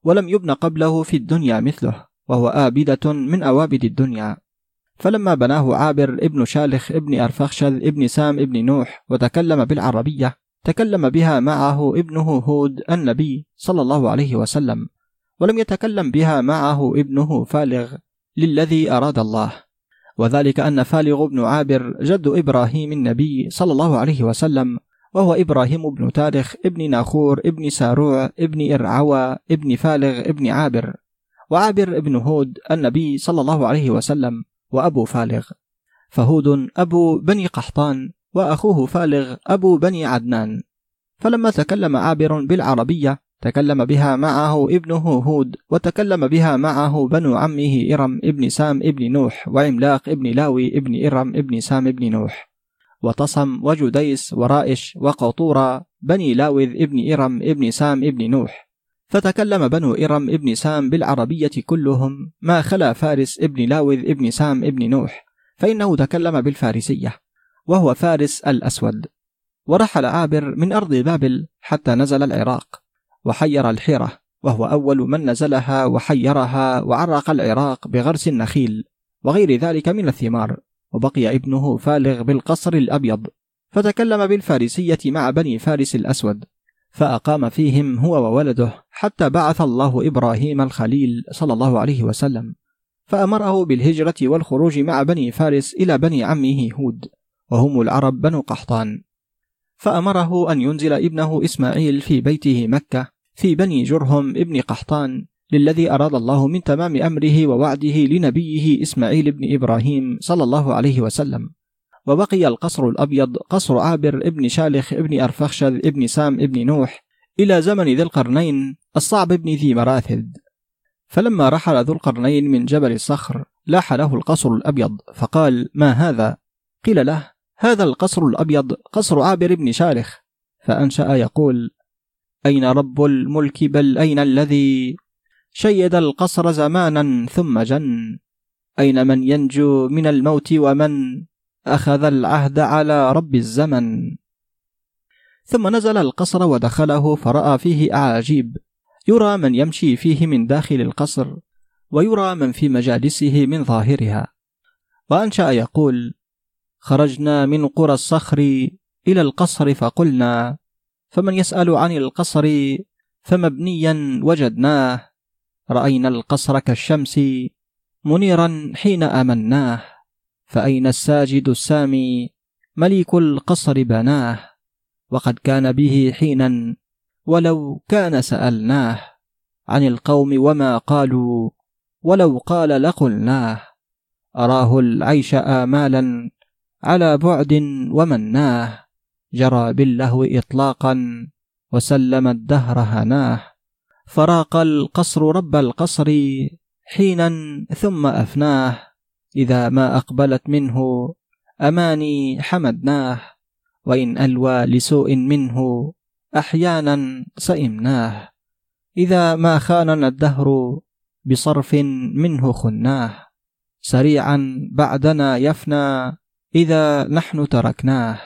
ولم يبن قبله في الدنيا مثله وهو آبدة من أوابد الدنيا فلما بناه عابر ابن شالخ ابن أرفخشذ ابن سام ابن نوح وتكلم بالعربية تكلم بها معه ابنه هود النبي صلى الله عليه وسلم ولم يتكلم بها معه ابنه فالغ للذي أراد الله. وذلك أن فالغ بن عابر جد إبراهيم النبي صلى الله عليه وسلم وهو إبراهيم بن تارخ ابن ناخور ابن ساروع ابن إرعوى ابن فالغ ابن عابر وعابر ابن هود النبي صلى الله عليه وسلم. وأبو فالغ. فهود أبو بني قحطان وأخوه فالغ أبو بني عدنان. فلما تكلم عابر بالعربية تكلم بها معه ابنه هود وتكلم بها معه بنو عمه إرم ابن سام ابن نوح وعملاق ابن لاوي ابن إرم ابن سام ابن نوح. وتصم وجديس ورائش وقطورة بني لاوذ ابن إرم ابن سام ابن نوح. فتكلم بنو إرم ابن سام بالعربية كلهم ما خلا فارس ابن لاوذ ابن سام ابن نوح فإنه تكلم بالفارسية وهو فارس الأسود. ورحل عابر من أرض بابل حتى نزل العراق وحير الحيرة وهو أول من نزلها وحيرها وعرق العراق بغرس النخيل وغير ذلك من الثمار وبقي ابنه فالغ بالقصر الأبيض. فتكلم بالفارسية مع بني فارس الأسود فأقام فيهم هو وولده حتى بعث الله إبراهيم الخليل صلى الله عليه وسلم فأمره بالهجرة والخروج مع بني فارس إلى بني عمه هود وهم العرب بنو قحطان. فأمره أن ينزل ابنه إسماعيل في بيته مكة في بني جرهم ابن قحطان للذي أراد الله من تمام أمره ووعده لنبيه إسماعيل بن إبراهيم صلى الله عليه وسلم. وبقي القصر الأبيض قصر عابر ابن شالخ ابن أرفخشذ ابن سام ابن نوح إلى زمن ذي القرنين الصعب ابن ذي مراثد فلما رحل ذو القرنين من جبل الصخر لاح له القصر الأبيض فقال ما هذا؟ قيل له هذا القصر الأبيض قصر عابر بن شالخ فأنشأ يقول أين رب الملك؟ بل أين الذي شيد القصر زمانا ثم جن؟ أين من ينجو من الموت ومن أخذ العهد على رب الزمن؟ ثم نزل القصر ودخله فرأى فيه أعاجيب. يرى من يمشي فيه من داخل القصر ويرى من في مجالسه من ظاهرها. وأنشأ يقول خرجنا من قرى الصخر إلى القصر فقلنا فمن يسأل عن القصر فمبنيا وجدناه. رأينا القصر كالشمس منيرا حين آمناه. فأين الساجد السامي؟ مليك القصر بناه. وقد كان به حينا ولو كان سألناه عن القوم وما قالوا ولو قال لقلناه أراه العيش آمالا على بعد ومناه جرى باللهو إطلاقا وسلم الدهر هناه فراق القصر رب القصر حينا ثم أفناه إذا ما أقبلت منه أماني حمدناه وإن ألوى لسوء منه أحيانا سئمناه. إذا ما خاننا الدهر بصرف منه خناه. سريعا بعدنا يفنى إذا نحن تركناه.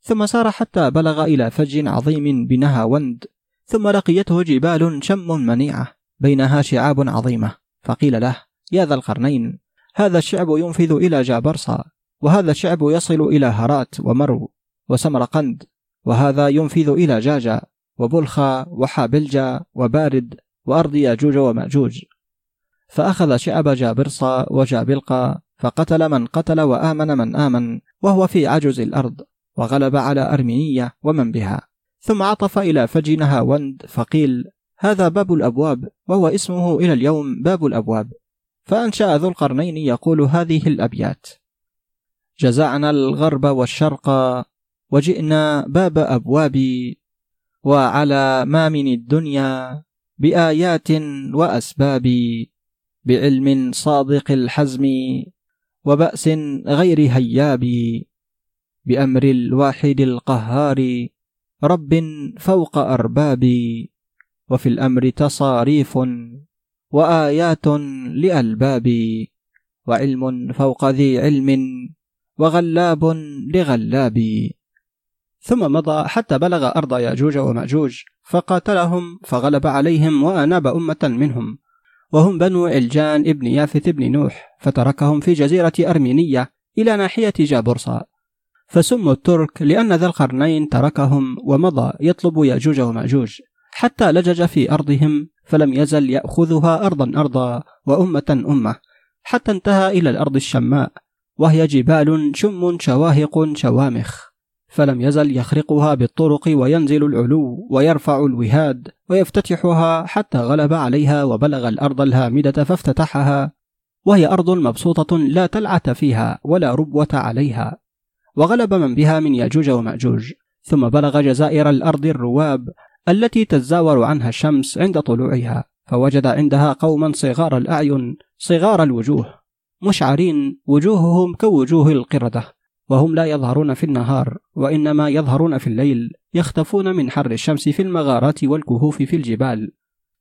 ثم سار حتى بلغ إلى فج عظيم بنهاوند ثم لقيته جبال شم منيعة بينها شعاب عظيمة. فقيل له يا ذا القرنين هذا الشعب ينفذ إلى جابرصا. وهذا الشعب يصل إلى هرات ومرو وسمرقند وهذا ينفذ إلى جاجا وبلخا وحابلجا وبارد وأرض ياجوج ومأجوج. فأخذ شعب جابرصا وجابلقا فقتل من قتل وآمن من آمن وهو في عجز الأرض وغلب على أرمينية ومن بها. ثم عطف إلى فجنها وند فقيل هذا باب الأبواب وهو اسمه إلى اليوم باب الأبواب. فأنشأ ذو القرنين يقول هذه الأبيات. جزعنا الغرب والشرق وجئنا باب أبوابي وعلى ما من الدنيا بآيات وأسباب بعلم صادق الحزم وبأس غير هياب بأمر الواحد القهار رب فوق أرباب وفي الأمر تصاريف وآيات لألباب وعلم فوق ذي علم وغلاب لغلاب. ثم مضى حتى بلغ أرض يأجوج ومأجوج فقاتلهم فغلب عليهم وأناب أمة منهم. وهم بنو علجان ابن يافث ابن نوح فتركهم في جزيرة أرمينية إلى ناحية جابرصا. فسموا الترك لأن ذا القرنين تركهم ومضى يطلب يأجوج ومأجوج. حتى لجج في أرضهم فلم يزل يأخذها أرضا أرضا وأمة أمة حتى انتهى إلى الأرض الشماء. وهي جبال شم شواهق شوامخ فلم يزل يخرقها بالطرق وينزل العلو ويرفع الوهاد ويفتتحها حتى غلب عليها وبلغ الأرض الهامدة فافتتحها وهي أرض مبسوطة لا تلعة فيها ولا ربوة عليها وغلب من بها من ياجوج ومأجوج ثم بلغ جزائر الأرض الرواب التي تزاور عنها الشمس عند طلوعها فوجد عندها قوما صغار الأعين صغار الوجوه. مشعرين وجوههم كوجوه القردة وهم لا يظهرون في النهار وإنما يظهرون في الليل يختفون من حر الشمس في المغارات والكهوف في الجبال.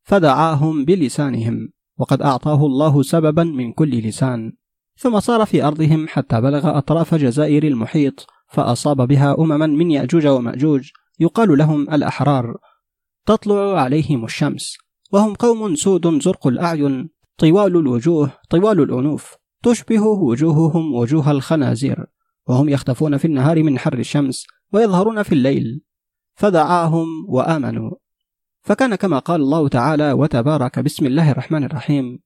فدعاهم بلسانهم وقد أعطاه الله سببا من كل لسان. ثم صار في أرضهم حتى بلغ أطراف جزائر المحيط فأصاب بها أمما من يأجوج ومأجوج يقال لهم الأحرار. تطلع عليهم الشمس وهم قوم سود زرق الأعين طوال الوجوه طوال الأنوف. تشبه وجوههم وجوه الخنازير وهم يختفون في النهار من حر الشمس ويظهرون في الليل. فدعاهم وآمنوا. فكان كما قال الله تعالى وتبارك بسم الله الرحمن الرحيم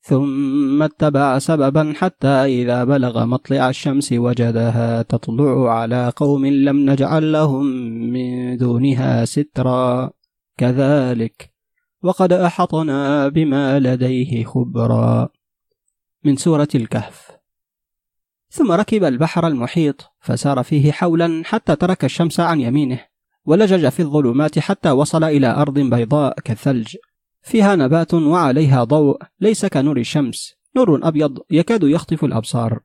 ثم اتبع سببا حتى إذا بلغ مطلع الشمس وجدها تطلع على قوم لم نجعل لهم من دونها سترا. كذلك. وقد أحطنا بما لديه خبرا. من سورة الكهف. ثم ركب البحر المحيط فسار فيه حولا حتى ترك الشمس عن يمينه ولجج في الظلمات حتى وصل إلى أرض بيضاء كالثلج. فيها نبات وعليها ضوء ليس كنور الشمس. نور أبيض يكاد يخطف الأبصار.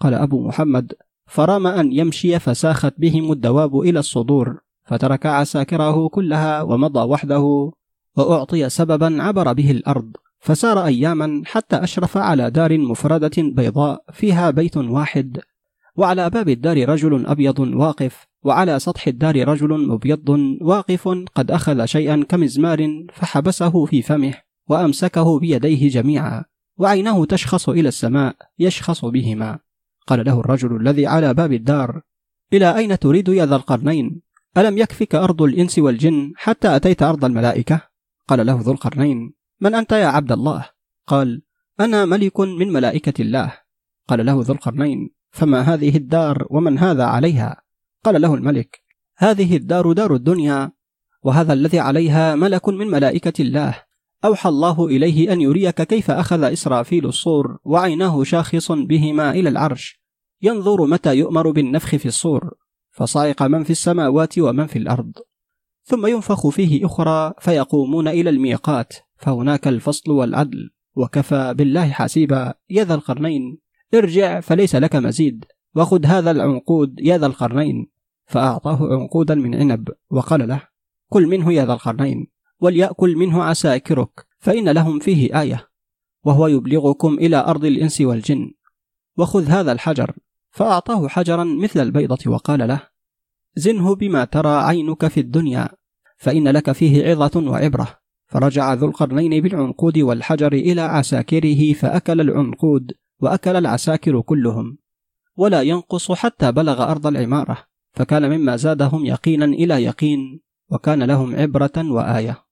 قال أبو محمد فرام أن يمشي فساخت بهم الدواب إلى الصدور فترك عساكره كلها ومضى وحده وأعطي سببا عبر به الأرض. فسار أياما حتى أشرف على دار مفردة بيضاء فيها بيت واحد وعلى باب الدار رجل أبيض واقف وعلى سطح الدار رجل مبيض واقف قد أخذ شيئا كمزمار فحبسه في فمه وأمسكه بيديه جميعا وعينه تشخص إلى السماء يشخص بهما. قال له الرجل الذي على باب الدار إلى أين تريد يا ذا القرنين؟ ألم يكفك أرض الإنس والجن حتى أتيت أرض الملائكة؟ قال له ذو القرنين من أنت يا عبد الله؟ قال أنا ملك من ملائكة الله. قال له ذو القرنين فما هذه الدار ومن هذا عليها؟ قال له الملك هذه الدار دار الدنيا وهذا الذي عليها ملك من ملائكة الله. أوحى الله إليه أن يريك كيف أخذ إسرافيل الصور وعيناه شاخص بهما إلى العرش. ينظر متى يؤمر بالنفخ في الصور فصعق من في السماوات ومن في الأرض. ثم ينفخ فيه أخرى فيقومون إلى الميقات. فهناك الفصل والعدل وكفى بالله حسيبا يا ذا القرنين. ارجع فليس لك مزيد وخذ هذا العنقود يا ذا القرنين. فأعطاه عنقودا من عنب وقال له كل منه يا ذا القرنين وليأكل منه عساكرك فإن لهم فيه آية وهو يبلغكم إلى أرض الإنس والجن. وخذ هذا الحجر. فأعطاه حجرا مثل البيضة وقال له زنه بما ترى عينك في الدنيا فإن لك فيه عظة وعبرة. فرجع ذو القرنين بالعنقود والحجر إلى عساكره فأكل العنقود وأكل العساكر كلهم. ولا ينقص حتى بلغ أرض العمارة فكان مما زادهم يقينا إلى يقين وكان لهم عبرة وآية.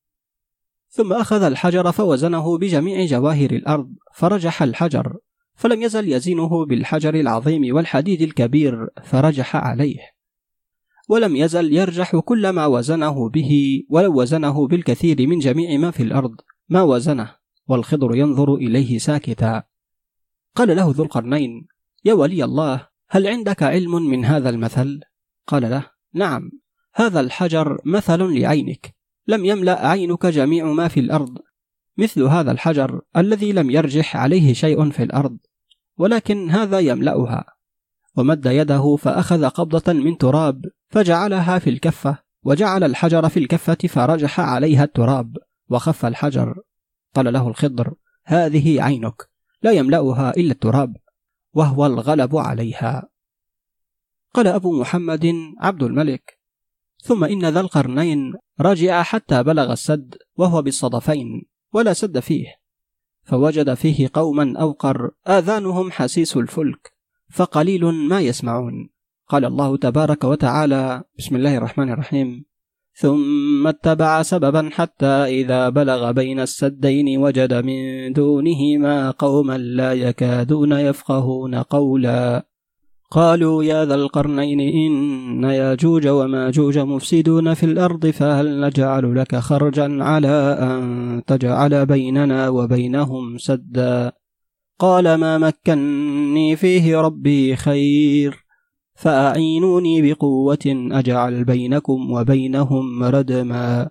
ثم أخذ الحجر فوزنه بجميع جواهر الأرض فرجح الحجر فلم يزل يزينه بالحجر العظيم والحديد الكبير فرجح عليه. ولم يزل يرجح كل ما وزنه به ولو وزنه بالكثير من جميع ما في الأرض ما وزنه والخضر ينظر إليه ساكتا. قال له ذو القرنين يا ولي الله هل عندك علم من هذا المثل؟ قال له نعم هذا الحجر مثل لعينك لم يملأ عينك جميع ما في الأرض مثل هذا الحجر الذي لم يرجح عليه شيء في الأرض ولكن هذا يملأها. ومد يده فأخذ قبضة من تراب فجعلها في الكفة وجعل الحجر في الكفة فرجح عليها التراب وخف الحجر. قال له الخضر هذه عينك لا يملأها إلا التراب وهو الغلب عليها. قال أبو محمد عبد الملك ثم إن ذا القرنين رجع حتى بلغ السد وهو بالصدفين ولا سد فيه. فوجد فيه قوما أوقر آذانهم حسيس الفلك فقليل ما يسمعون. قال الله تبارك وتعالى بسم الله الرحمن الرحيم. ثم اتبع سببا حتى إذا بلغ بين السدين وجد من دونهما قوما لا يكادون يفقهون قولا. قالوا يا ذا القرنين إن ياجوج وماجوج مفسدون في الأرض فهل نجعل لك خرجا على أن تجعل بيننا وبينهم سدا؟ قال ما مكني فيه ربي خير فأعينوني بقوة أجعل بينكم وبينهم ردما.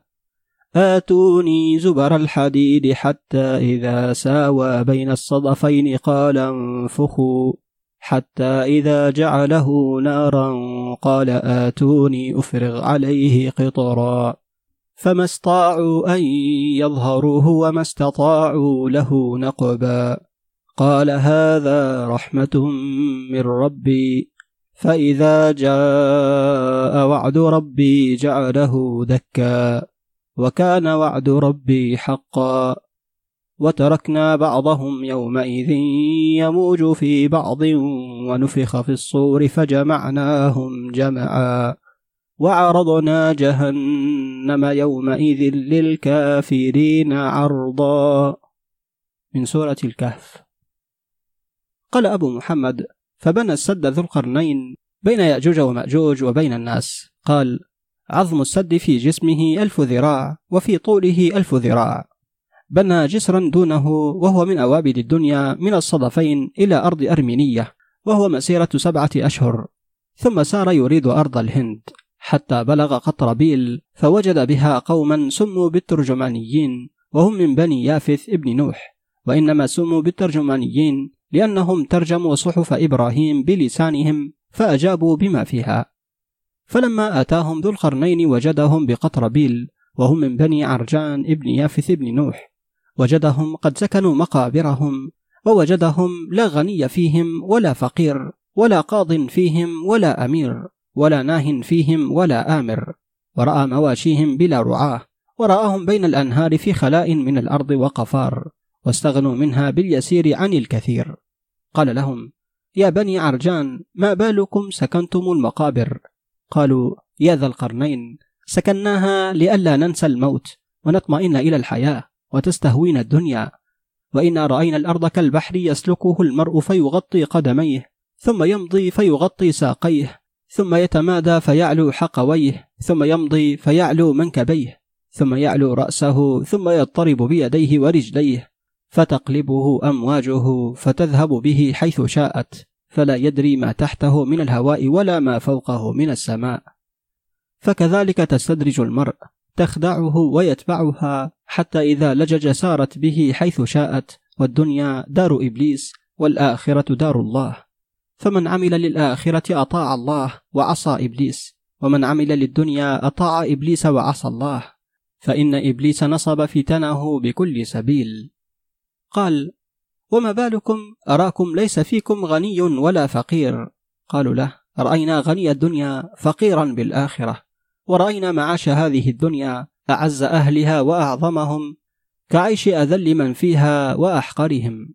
آتوني زبر الحديد حتى إذا ساوى بين الصدفين قال انفخوا حتى إذا جعله نارا قال آتوني أفرغ عليه قطرا. فما استطاعوا أن يظهروه وما استطاعوا له نقبا. قال هذا رحمة من ربي فإذا جاء وعد ربي جعله دكا وكان وعد ربي حقا. وتركنا بعضهم يومئذ يموج في بعض ونفخ في الصور فجمعناهم جمعا. وعرضنا جهنم يومئذ للكافرين عرضا. من سورة الكهف. قال أبو محمد فبنى السد ذو القرنين بين يأجوج ومأجوج وبين الناس. قال عظم السد في جسمه ألف ذراع وفي طوله ألف ذراع. بنى جسرا دونه وهو من أوابد الدنيا من الصدفين إلى أرض أرمينية وهو مسيرة سبعة أشهر. ثم سار يريد أرض الهند. حتى بلغ قطربيل فوجد بها قوما سموا بالترجمانيين وهم من بني يافث ابن نوح. وإنما سموا بالترجمانيين لأنهم ترجموا صحف إبراهيم بلسانهم فأجابوا بما فيها. فلما آتاهم ذو القرنين وجدهم بقطربيل وهم من بني عرجان ابن يافث ابن نوح وجدهم قد سكنوا مقابرهم ووجدهم لا غني فيهم ولا فقير ولا قاض فيهم ولا أمير ولا ناه فيهم ولا آمر. ورأى مواشيهم بلا رعاة ورآهم بين الأنهار في خلاء من الأرض وقفار واستغنوا منها باليسير عن الكثير. قال لهم يا بني عرجان ما بالكم سكنتم المقابر؟ قالوا يا ذا القرنين سكناها لئلا ننسى الموت ونطمئن إلى الحياة وتستهوين الدنيا. وإنا رأينا الأرض كالبحر يسلكه المرء فيغطي قدميه ثم يمضي فيغطي ساقيه ثم يتمادى فيعلو حقويه ثم يمضي فيعلو منكبيه ثم يعلو رأسه ثم يضطرب بيديه ورجليه. فتقلبه أمواجه فتذهب به حيث شاءت فلا يدري ما تحته من الهواء ولا ما فوقه من السماء. فكذلك تستدرج المرء تخدعه ويتبعها حتى إذا لجج سارت به حيث شاءت والدنيا دار إبليس والآخرة دار الله. فمن عمل للآخرة أطاع الله وعصى إبليس ومن عمل للدنيا أطاع إبليس وعصى الله. فإن إبليس نصب فتنه بكل سبيل. قال وما بالكم? أراكم ليس فيكم غني ولا فقير. قالوا له رأينا غني الدنيا فقيرا بالآخرة ورأينا معاش هذه الدنيا أعز أهلها وأعظمهم كعيش أذل من فيها وأحقرهم.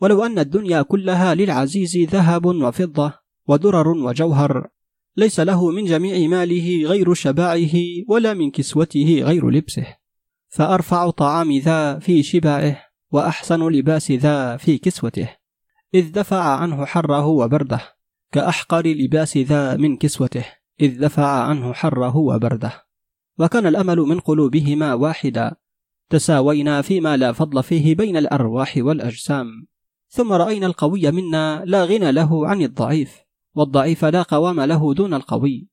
ولو أن الدنيا كلها للعزيز ذهب وفضة ودرر وجوهر ليس له من جميع ماله غير شباعه ولا من كسوته غير لبسه فأرفع طعام ذا في شباعه وأحسن لباس ذا في كسوته. إذ دفع عنه حره وبرده كأحقر لباس ذا من كسوته. إذ دفع عنه حره وبرده. وكان الأمل من قلوبهما واحدا. تساوينا فيما لا فضل فيه بين الأرواح والأجسام. ثم رأينا القوي منا لا غنى له عن الضعيف والضعيف لا قوام له دون القوي.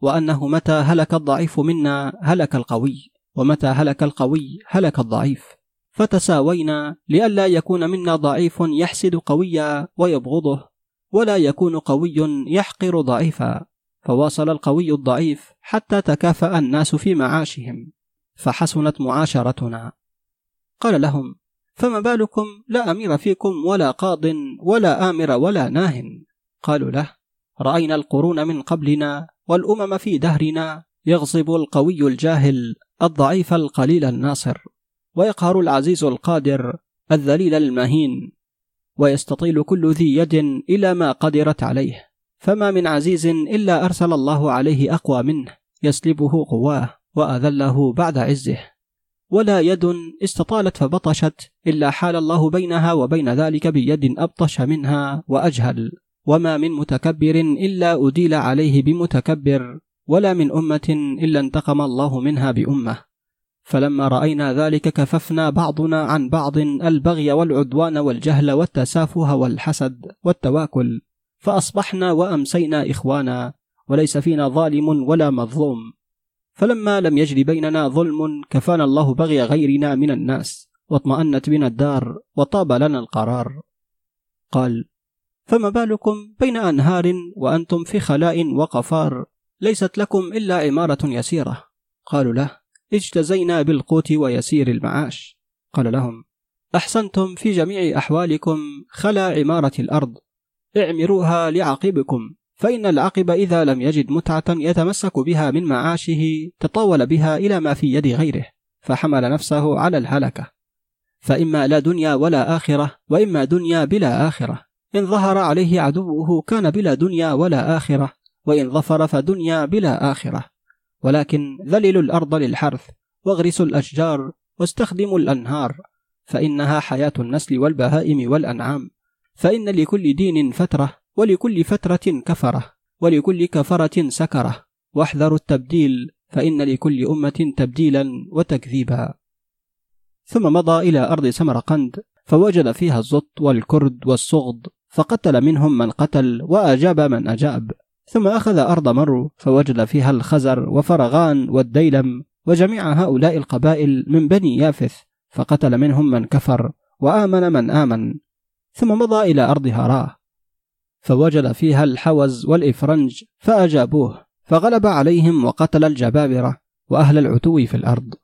وأنه متى هلك الضعيف منا هلك القوي ومتى هلك القوي هلك الضعيف. فتساوينا لئلا يكون منا ضعيف يحسد قويا ويبغضه ولا يكون قوي يحقر ضعيفا. فواصل القوي الضعيف حتى تكافأ الناس في معاشهم فحسنت معاشرتنا. قال لهم فما بالكم؟ لا أمير فيكم ولا قاض ولا آمر ولا ناه. قالوا له رأينا القرون من قبلنا والأمم في دهرنا يغصب القوي الجاهل الضعيف القليل الناصر. ويقهر العزيز القادر الذليل المهين ويستطيل كل ذي يد إلى ما قدرت عليه. فما من عزيز إلا أرسل الله عليه أقوى منه يسلبه قواه وأذله بعد عزه. ولا يد استطالت فبطشت إلا حال الله بينها وبين ذلك بيد أبطش منها وأجهل. وما من متكبر إلا أديل عليه بمتكبر ولا من أمة إلا انتقم الله منها بأمة. فلما رأينا ذلك كففنا بعضنا عن بعض البغي والعدوان والجهل والتسافه والحسد والتواكل فأصبحنا وأمسينا إخوانا وليس فينا ظالم ولا مظلوم. فلما لم يجري بيننا ظلم كفانا الله بغي غيرنا من الناس واطمأنت بنا الدار وطاب لنا القرار. قال فما بالكم بين أنهار وأنتم في خلاء وقفار ليست لكم إلا عمارة يسيرة. قالوا له اجتزينا بالقوت ويسير المعاش. قال لهم أحسنتم في جميع أحوالكم خلا عمارة الأرض. اعمروها لعقبكم فإن العقب إذا لم يجد متعة يتمسك بها من معاشه تطاول بها إلى ما في يد غيره فحمل نفسه على الهلكة. فإما لا دنيا ولا آخرة وإما دنيا بلا آخرة. إن ظهر عليه عدوه كان بلا دنيا ولا آخرة وإن ظفر فدنيا بلا آخرة. ولكن ذللوا الأرض للحرث واغرسوا الأشجار واستخدموا الأنهار فإنها حياة النسل والبهائم والأنعام. فإن لكل دين فترة ولكل فترة كفرة ولكل كفرة سكرة. واحذروا التبديل فإن لكل أمة تبديلا وتكذيبا. ثم مضى إلى أرض سمرقند فوجد فيها الزط والكرد والصغد فقتل منهم من قتل وأجاب من أجاب. ثم أخذ أرض مرو فوجد فيها الخزر وفرغان والديلم وجميع هؤلاء القبائل من بني يافث فقتل منهم من كفر وآمن من آمن ثم مضى إلى أرض هراه فوجد فيها الحوز والإفرنج فأجابوه فغلب عليهم وقتل الجبابرة وأهل العتو في الأرض.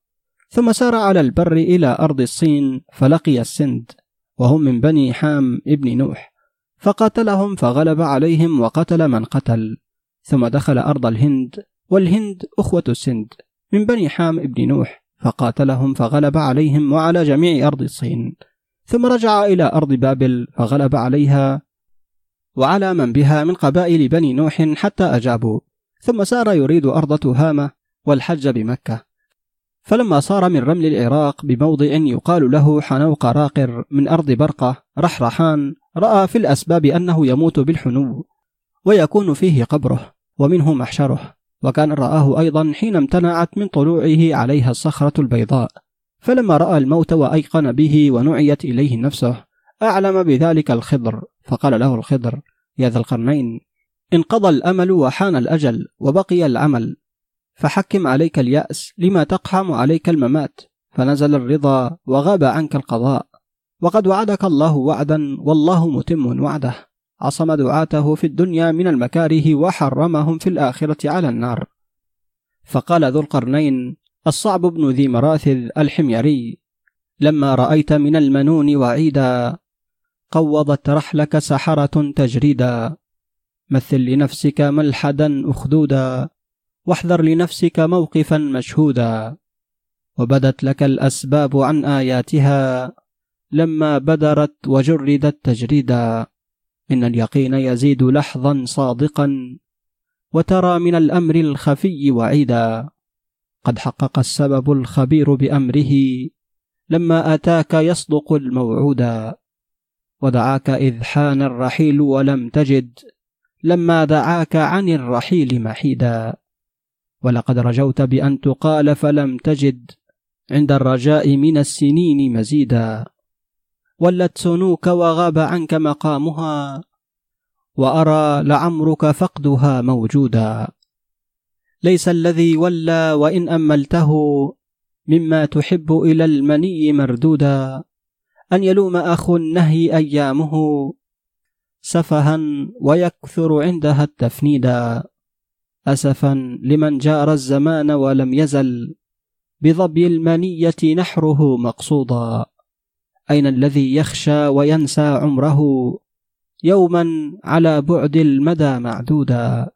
ثم سار على البر إلى أرض الصين فلقي السند وهم من بني حام ابن نوح. فقاتلهم فغلب عليهم وقتل من قتل. ثم دخل أرض الهند والهند أخوة السند من بني حام ابن نوح فقاتلهم فغلب عليهم وعلى جميع أرض الصين. ثم رجع إلى أرض بابل فغلب عليها وعلى من بها من قبائل بني نوح حتى أجابوا. ثم سار يريد أرض تهامة والحج بمكة. فلما صار من رمل العراق بموضع يقال له حنوق راقر من أرض برقة رحرحان رأى في الأسباب أنه يموت بالحنو ويكون فيه قبره ومنه محشره وكان رآه أيضا حين امتنعت من طلوعه عليها الصخرة البيضاء. فلما رأى الموت وأيقن به ونعيت إليه نفسه أعلم بذلك الخضر فقال له الخضر يا ذا القرنين انقضى الأمل وحان الأجل وبقي العمل فحكم عليك اليأس لما تقحم عليك الممات فنزل الرضا وغاب عنك القضاء. وقد وعدك الله وعدا والله متم وعده. عصم دعاته في الدنيا من المكاره وحرمهم في الآخرة على النار. فقال ذو القرنين الصعب بن ذي مراثذ الحميري لما رأيت من المنون وعيدا قوضت رحلك سحرة تجريدا. مثل لنفسك ملحدا أخدودا واحذر لنفسك موقفا مشهودا. وبدت لك الأسباب عن آياتها. لما بدرت وجردت تجريدا إن اليقين يزيد لحظا صادقا وترى من الأمر الخفي وعيدا. قد حقق السبب الخبير بأمره لما أتاك يصدق الموعودا ودعاك إذ حان الرحيل ولم تجد لما دعاك عن الرحيل محيدا. ولقد رجوت بأن تقال فلم تجد عند الرجاء من السنين مزيدا. ولت سنوك وغاب عنك مقامها وأرى لعمرك فقدها موجودا. ليس الذي ولى وإن أملته مما تحب إلى المني مردودا. أن يلوم أخو النهي أيامه سفها ويكثر عندها التفنيدا. أسفا لمن جار الزمان ولم يزل بظبي المنية نحره مقصودا. أين الذي يخشى وينسى عمره يوما على بعد المدى معدودا؟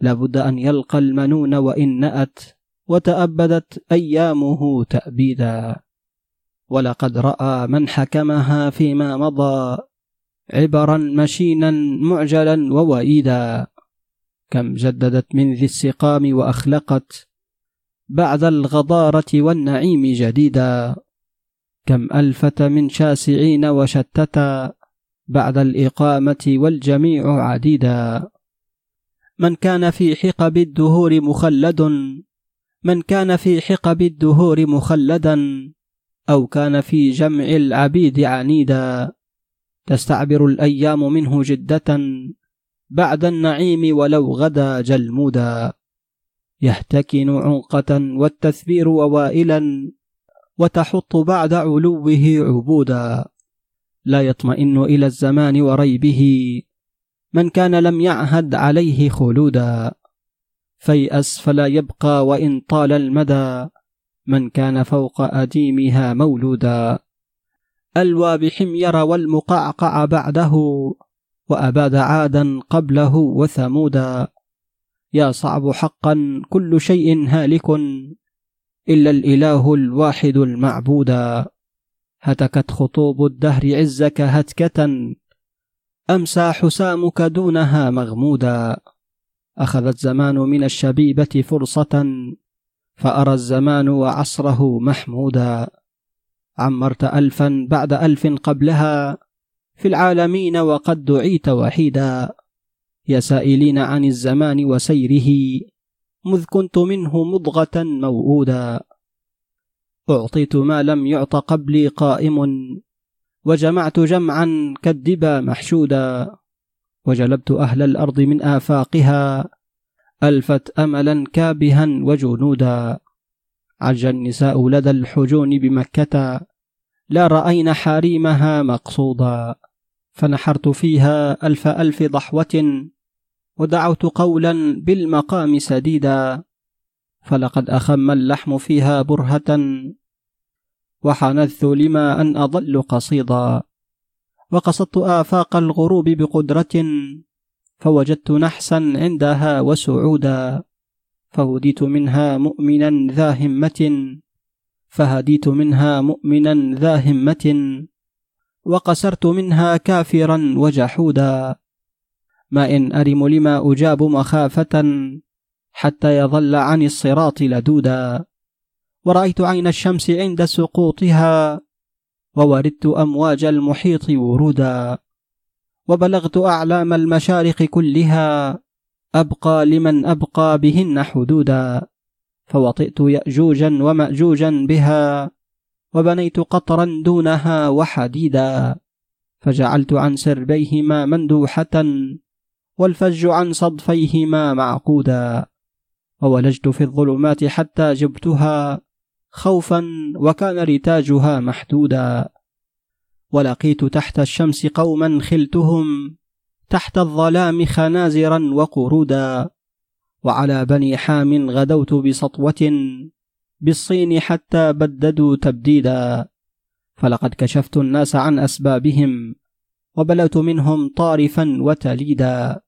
لابد أن يلقى المنون وإن نأت وتأبدت أيامه تأبيدا. ولقد رأى من حكمها فيما مضى عبرا مشينا معجلا ووئيدا كم جددت من ذي السقام وأخلقت بعد الغضارة والنعيم جديدا. كم ألفت من شاسعين وشتتا بعد الإقامة والجميع عديدا. من كان في حقب الدهور مخلد من كان في حقب الدهور مخلدا أو كان في جمع العبيد عنيدا. تستعبر الأيام منه جدة بعد النعيم ولو غدا جلمودا. يهتكن عنقة والتثبير ووائلا وتحط بعد علوه عبودا. لا يطمئن إلى الزمان وريبه. من كان لم يعهد عليه خلودا. فيأس فلا يبقى وإن طال المدى. من كان فوق أديمها مولودا. ألوى بحمير والمقعقع بعده. وأباد عادا قبله وثمودا. يا صعب حقا كل شيء هالك. إلا الإله الواحد المعبودا هتكت خطوب الدهر عزك هتكة. أمسى حسامك دونها مغمودا. أخذ الزمان من الشبيبة فرصة فأرى الزمان وعصره محمودا. عمرت ألفا بعد ألف قبلها في العالمين وقد دعيت وحيدا. يا سائلين عن الزمان وسيره مذ كنت منه مضغة موؤودا. أعطيت ما لم يعط قبلي قائم وجمعت جمعا كالدبا محشودا. وجلبت أهل الأرض من آفاقها ألفت أملا كابها وجنودا. عج النساء لدى الحجون بمكة لا رأين حريمها مقصودا. فنحرت فيها ألف ألف ضحوة. ودعوت قولا بالمقام سديدا فلقد أخم اللحم فيها برهة وحنثت لما أن أضل قصيدا. وقصدت آفاق الغروب بقدرة فوجدت نحسا عندها وسعودا. فهديت منها مؤمنا ذا همة فهديت منها مؤمنا ذا همة. وقسرت منها كافرا وجحودا. ما إن أرم لما أجاب مخافة حتى يظل عن الصراط لدودا. ورأيت عين الشمس عند سقوطها ووردت أمواج المحيط ورودا. وبلغت أعلام المشارق كلها أبقى لمن أبقى بهن حدودا. فوطئت يأجوجا ومأجوجا بها وبنيت قطرا دونها وحديدا. فجعلت عن سربيهما مندوحة والفج عن صدفيهما معقودا وولجت في الظلمات حتى جبتها خوفا وكان رتاجها محدودا. ولقيت تحت الشمس قوما خلتهم تحت الظلام خنازرا وقرودا. وعلى بني حام غدوت بسطوة بالصين حتى بددوا تبديدا. فلقد كشفت الناس عن أسبابهم وبلوت منهم طارفا وتليدا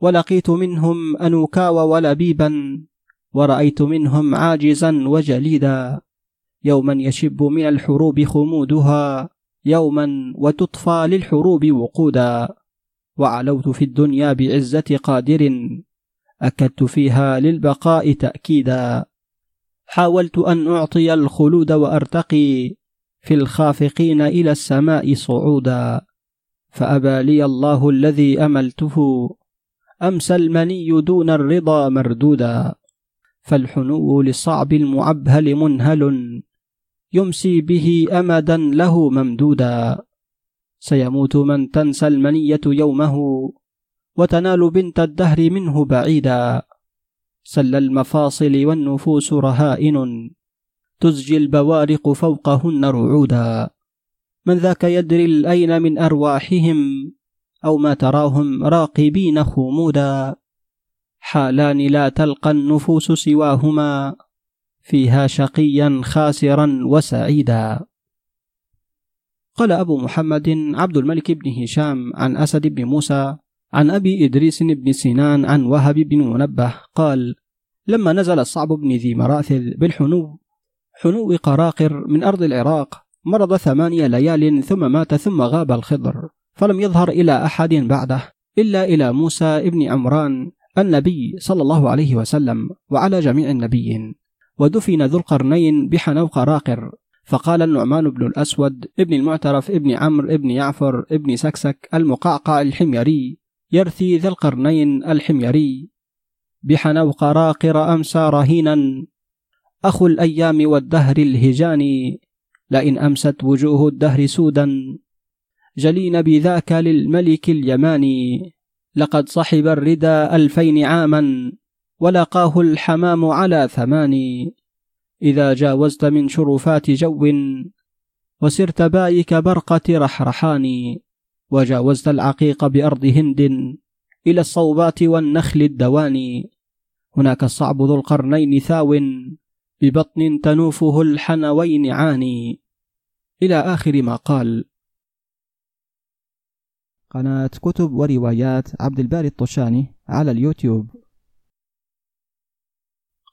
ولقيت منهم أنوكا ولبيبا ورأيت منهم عاجزا وجليدا. يوما يشب من الحروب خمودها يوما وتطفى للحروب وقودا. وعلوت في الدنيا بعزة قادر أكدت فيها للبقاء تأكيدا. حاولت أن أعطي الخلود وأرتقي في الخافقين إلى السماء صعودا. فأبى لي الله الذي أملته. أمسى المني دون الرضا مردودا. فالحنو للصعب المعبهل منهل. يمسي به أمدا له ممدودا. سيموت من تنسى المنية يومه وتنال بنت الدهر منه بعيدا. سل المفاصل والنفوس رهائن. تزجي البوارق فوقهن رعودا. من ذاك يدري الأين من أرواحهم أو ما تراهم راقبين خمودا. حالان لا تلقى النفوس سواهما فيها شقيا خاسرا وسعيدا. قال أبو محمد عبد الملك بن هشام عن أسد بن موسى عن أبي إدريس بن سنان عن وهب بن منبه قال لما نزل الصعب بن ذي مراثل بالحنو حنو قراقر من أرض العراق مرض ثمانية ليال ثم مات ثم غاب الخضر فلم يظهر إلى أحد بعده إلا إلى موسى بن عمران النبي صلى الله عليه وسلم وعلى جميع النبيين. ودفن ذو القرنين بحنوق راقر فقال النعمان بن الأسود ابن المعترف ابن عمرو ابن يعفر ابن سكسك المقعقع الحميري يرثي ذا القرنين الحميري. بحنوق راقر أمسى رهينا أخو الأيام والدهر الهجاني. لئن أمست وجوه الدهر سودا جلين بذاك للملك اليماني لقد صحب الردى ألفين عاما ولقاه الحمام على ثماني إذا جاوزت من شرفات جو وسرت بايك برقة رحرحان. وجاوزت العقيق بأرض هند إلى الصوبات والنخل الدواني هناك الصعب ذو القرنين ثاو. ببطن تنوفه الحنوين عاني. إلى آخر ما قال. قناة كتب وروايات عبد الباري الطشاني على اليوتيوب.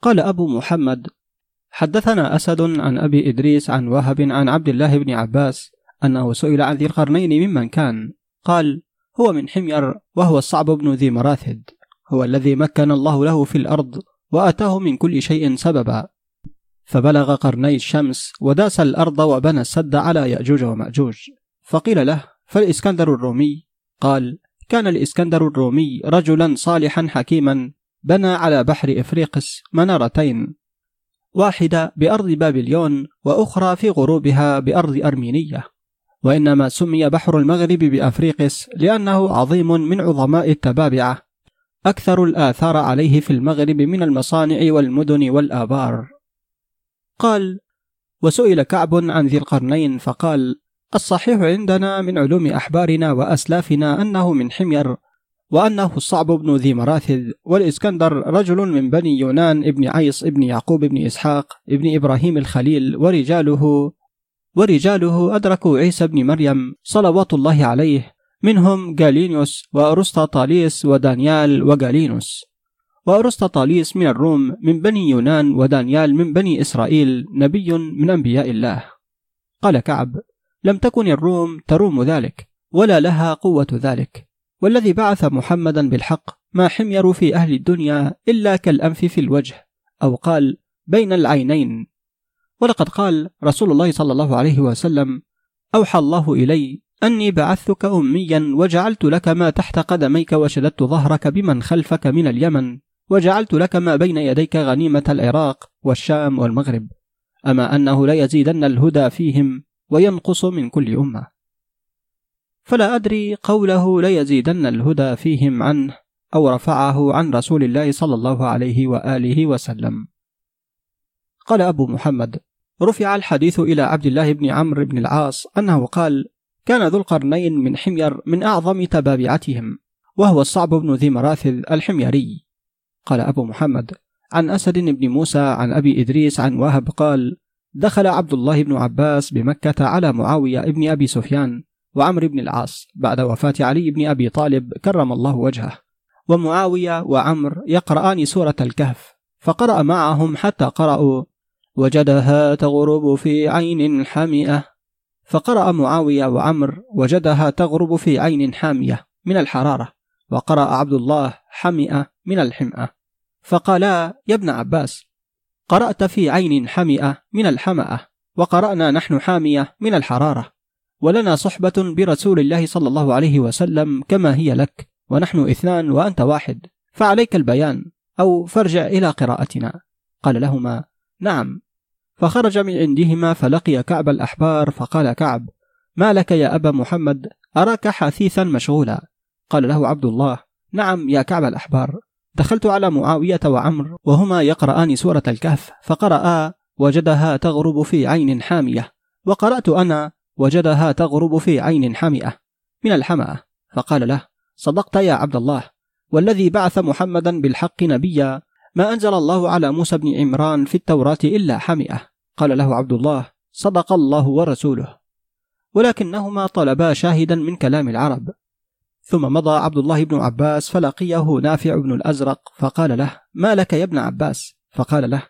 قال أبو محمد حدثنا أسد عن أبي إدريس عن وهب عن عبد الله بن عباس أنه سئل عن ذي القرنين ممن كان. قال هو من حمير وهو الصعب بن ذي مراثد. هو الذي مكن الله له في الأرض وآتاه من كل شيء سببا. فبلغ قرني الشمس وداس الأرض وبنى السد على يأجوج ومأجوج. فقيل له فالإسكندر الرومي؟ قال كان الإسكندر الرومي رجلا صالحا حكيما بنى على بحر إفريقس منارتين واحدة بأرض بابليون وأخرى في غروبها بأرض أرمينية. وإنما سمي بحر المغرب بأفريقس لأنه عظيم من عظماء التبابعة. أكثر الآثار عليه في المغرب من المصانع والمدن والآبار. قال وسئل كعب عن ذي القرنين فقال الصحيح عندنا من علوم أحبارنا وأسلافنا أنه من حمير وأنه الصعب بن ذي مراثذ والإسكندر رجل من بني يونان ابن عيص ابن يعقوب ابن إسحاق ابن إبراهيم الخليل ورجاله ورجاله أدركوا عيسى بن مريم صلوات الله عليه منهم جالينيوس وأرسطاطاليس ودانيال وجالينوس وأرسطاطاليس من الروم من بني يونان ودانيال من بني إسرائيل نبي من أنبياء الله. قال كعب لم تكن الروم تروم ذلك ولا لها قوة ذلك. والذي بعث محمدا بالحق ما حمير في أهل الدنيا إلا كالأنف في الوجه. أو قال بين العينين. ولقد قال رسول الله صلى الله عليه وسلم أوحى الله إلي أني بعثتك أميا وجعلت لك ما تحت قدميك وشددت ظهرك بمن خلفك من اليمن. وجعلت لك ما بين يديك غنيمة العراق والشام والمغرب أما أنه ليزيدن الهدى فيهم وينقص من كل أمة. فلا أدري قوله ليزيدن الهدى فيهم عنه أو رفعه عن رسول الله صلى الله عليه وآله وسلم. قال أبو محمد رفع الحديث إلى عبد الله بن عمرو بن العاص أنه قال كان ذو القرنين من حمير من أعظم تبابعتهم وهو الصعب بن ذي مراثذ الحميري. قال أبو محمد عن أسد بن موسى عن أبي إدريس عن وهب قال دخل عبد الله بن عباس بمكة على معاوية ابن أبي سفيان وعمرو بن العاص بعد وفاة علي بن أبي طالب كرم الله وجهه. ومعاوية وعمر يقرآن سورة الكهف فقرأ معهم حتى قرأوا وجدها تغرب في عين حمئة فقرأ معاوية وعمر وجدها تغرب في عين حامية من الحرارة وقرأ عبد الله حمئة من الحمأة. فقالا يا ابن عباس قرأت في عين حمئة من الحمأة وقرأنا نحن حامية من الحرارة ولنا صحبة برسول الله صلى الله عليه وسلم كما هي لك ونحن اثنان وأنت واحد فعليك البيان أو فارجع إلى قراءتنا. قال لهما نعم. فخرج من عندهما فلقي كعب الأحبار فقال كعب ما لك يا أبا محمد؟ أراك حثيثا مشغولا. قال له عبد الله نعم يا كعب الأحبار. دخلت على معاوية وعمر وهما يقرآن سورة الكهف فقرأ وجدها تغرب في عين حامية وقرأت أنا وجدها تغرب في عين حمئة من الحمأة. فقال له صدقت يا عبد الله والذي بعث محمدا بالحق نبيا ما أنزل الله على موسى بن عمران في التوراة إلا حمئة قال له عبد الله صدق الله ورسوله ولكنهما طلبا شاهدا من كلام العرب. ثم مضى عبد الله بن عباس فلقيه نافع بن الأزرق فقال له ما لك يا ابن عباس؟ فقال له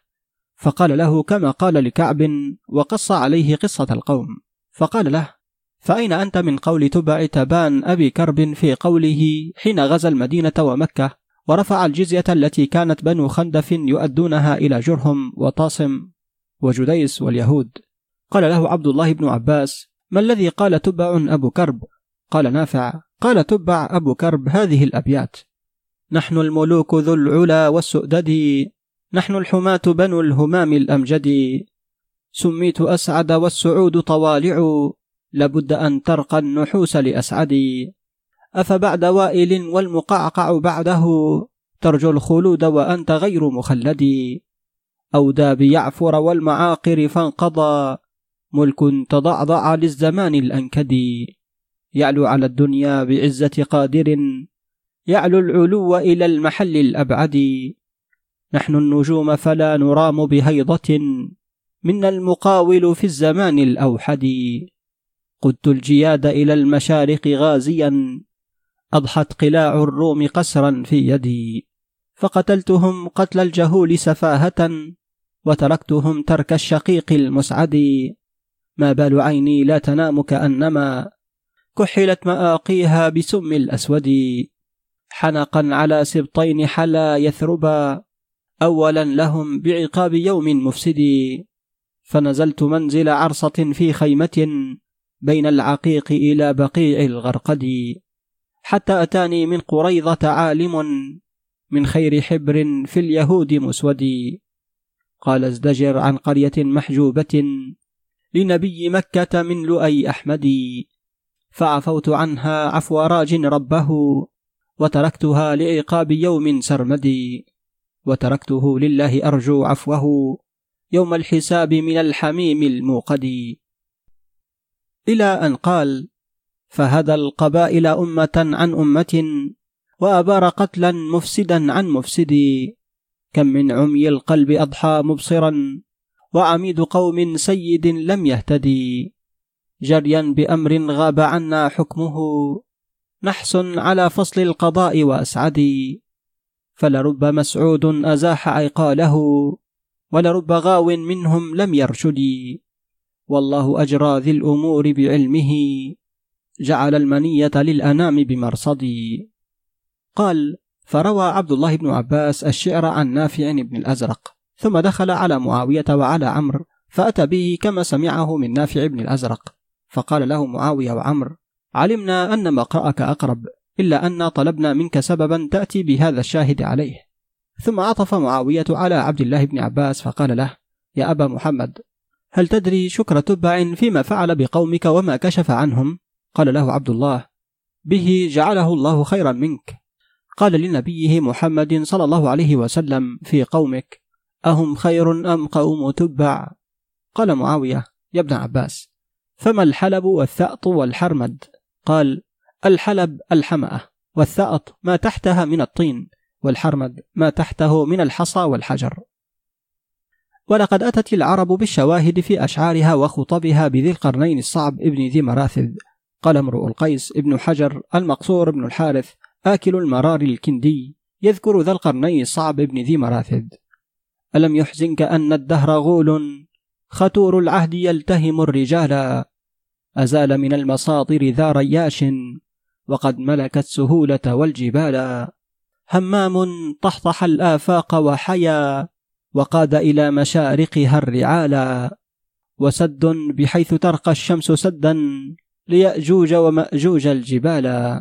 فقال له كما قال لكعب وقص عليه قصة القوم. فقال له فأين أنت من قول تبع تبان أبي كرب في قوله حين غزا المدينة ومكة ورفع الجزية التي كانت بنو خندف يؤدونها إلى جرهم وطاصم وجديس واليهود؟ قال له عبد الله بن عباس ما الذي قال تبع أبو كرب؟ قال نافع قال تبع أبو كرب هذه الأبيات. نحن الملوك ذو العلا والسؤدد نحن الحماة بنو الهمام الأمجد. سميت أسعد والسعود طوالع لابد أن ترقى النحوس لأسعدي أفبعد وائل والمقعقع بعده ترجو الخلود وأنت غير مخلد. أودى بيعفر والمعاقر فانقضى ملك تضعضع للزمان الأنكد. يعلو على الدنيا بعزة قادر يعلو العلو إلى المحل الأبعد. نحن النجوم فلا نرام بهيضة منا المقاول في الزمان الأوحد. قدت الجياد إلى المشارق غازيا أضحت قلاع الروم قسرا في يدي. فقتلتهم قتل الجهول سفاهة وتركتهم ترك الشقيق المسعد. ما بال عيني لا تنام كأنما كحلت مآقيها بسم الأسود حنقا على سبطين حلا يثربا أولا لهم بعقاب يوم مفسد فنزلت منزل عرصة في خيمة بين العقيق إلى بقيع الغرقد. حتى أتاني من قريضة عالم من خير حبر في اليهود مسود. قال ازدجر عن قرية محجوبة لنبي مكة من لؤي أحمد. فعفوت عنها عفو راج ربه وتركتها لعقاب يوم سرمدي وتركته لله أرجو عفوه يوم الحساب من الحميم الموقد. إلى أن قال فهدى القبائل أمة عن أمة وأبار قتلا مفسدا عن مفسد. كم من عمي القلب أضحى مبصرا وعميد قوم سيد لم يهتدي. جريا بأمر غاب عنا حكمه. نحس على فصل القضاء وأسعدي فلرب مسعود أزاح عقاله ولرب غاو منهم لم يرشدي والله أجرى ذي الأمور بعلمه جعل المنية للأنام بمرصدي قال فروى عبد الله بن عباس الشعر عن نافع بن الأزرق ثم دخل على معاوية وعلى عمرو فأتى به كما سمعه من نافع بن الأزرق. فقال له معاوية وعمرو علمنا أن مقرأك أقرب إلا أن طلبنا منك سببا تأتي بهذا الشاهد عليه. ثم عطف معاوية على عبد الله بن عباس فقال له يا أبا محمد هل تدري شكر تبع فيما فعل بقومك وما كشف عنهم؟ قال له عبد الله به جعله الله خيرا منك. قال لنبيه محمد صلى الله عليه وسلم في قومك أهم خير أم قوم تبع؟ قال معاوية يا ابن عباس فما الحلب والثأط والحرمد؟ قال الحلب الحمأة والثأط ما تحتها من الطين والحرمد ما تحته من الحصى والحجر. ولقد أتت العرب بالشواهد في أشعارها وخطبها بذي القرنين الصعب ابن ذي مراثذ قال امرؤ القيس ابن حجر المقصور بن الحارث آكل المرار الكندي يذكر ذا القرنين الصعب ابن ذي مراثد ألم يحزنك أن الدهر غول؟ خطور العهد يلتهم الرجال. أزال من المصاطر ذا رياش وقد ملك السهولة والجبال. همام طحطح الآفاق وحيا وقاد إلى مشارقها الرعالا وسد بحيث ترقى الشمس سدا ليأجوج ومأجوج الجبال.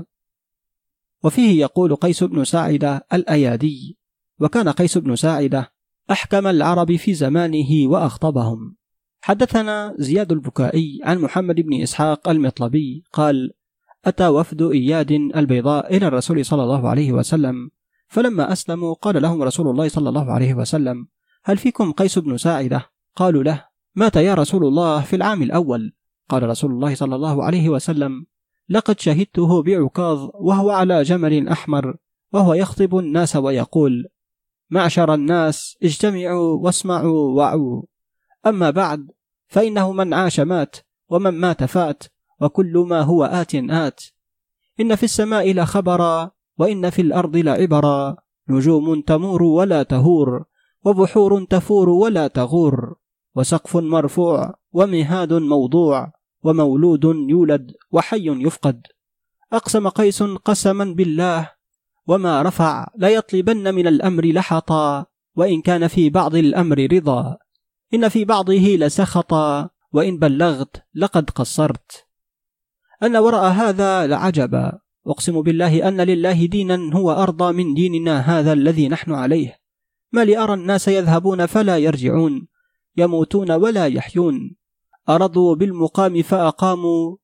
وفيه يقول قيس بن ساعدة الأيادي وكان قيس بن ساعدة أحكم العرب في زمانه وأخطبهم. حدثنا زياد البكائي عن محمد بن إسحاق المطلبي قال أتى وفد إياد البيضاء إلى الرسول صلى الله عليه وسلم فلما أسلموا قال لهم رسول الله صلى الله عليه وسلم هل فيكم قيس بن ساعدة؟ قالوا له مات يا رسول الله في العام الأول. قال رسول الله صلى الله عليه وسلم لقد شهدته بعكاظ وهو على جمل أحمر وهو يخطب الناس ويقول معشر الناس اجتمعوا واسمعوا وعوا. أما بعد فإنه من عاش مات ومن مات فات وكل ما هو آت آت. إن في السماء لخبرا وإن في الأرض لعبرا نجوم تمور ولا تهور وبحور تفور ولا تغور. وسقف مرفوع ومهاد موضوع ومولود يولد وحي يفقد. أقسم قيس قسما بالله وما رفع ليطلبن من الأمر لحطا وإن كان في بعض الأمر رضا. إن في بعضه لسخطا وإن بلغت لقد قصرت. أن وراء هذا لعجبا. أقسم بالله أن لله دينا هو أرضى من ديننا هذا الذي نحن عليه. ما لأرى الناس يذهبون فلا يرجعون يموتون ولا يحيون. أرضوا بالمقام فأقاموا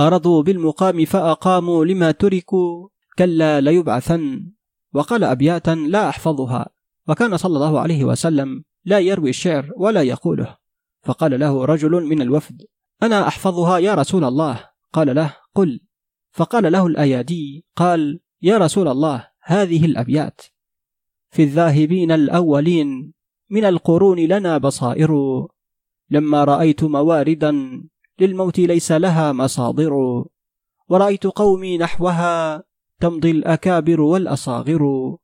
أرضوا بالمقام فأقاموا لما تركوا. كلا ليبعثن. وقال أبياتا لا أحفظها. وكان صلى الله عليه وسلم لا يروي الشعر ولا يقوله. فقال له رجل من الوفد أنا أحفظها يا رسول الله؟ قال له قل. فقال له الأيادي قال يا رسول الله هذه الأبيات. في الذاهبين الأولين من القرون لنا بصائر. لما رأيت مواردا للموت ليس لها مصادر. ورأيت قومي نحوها تمضي الأكابر والأصاغر.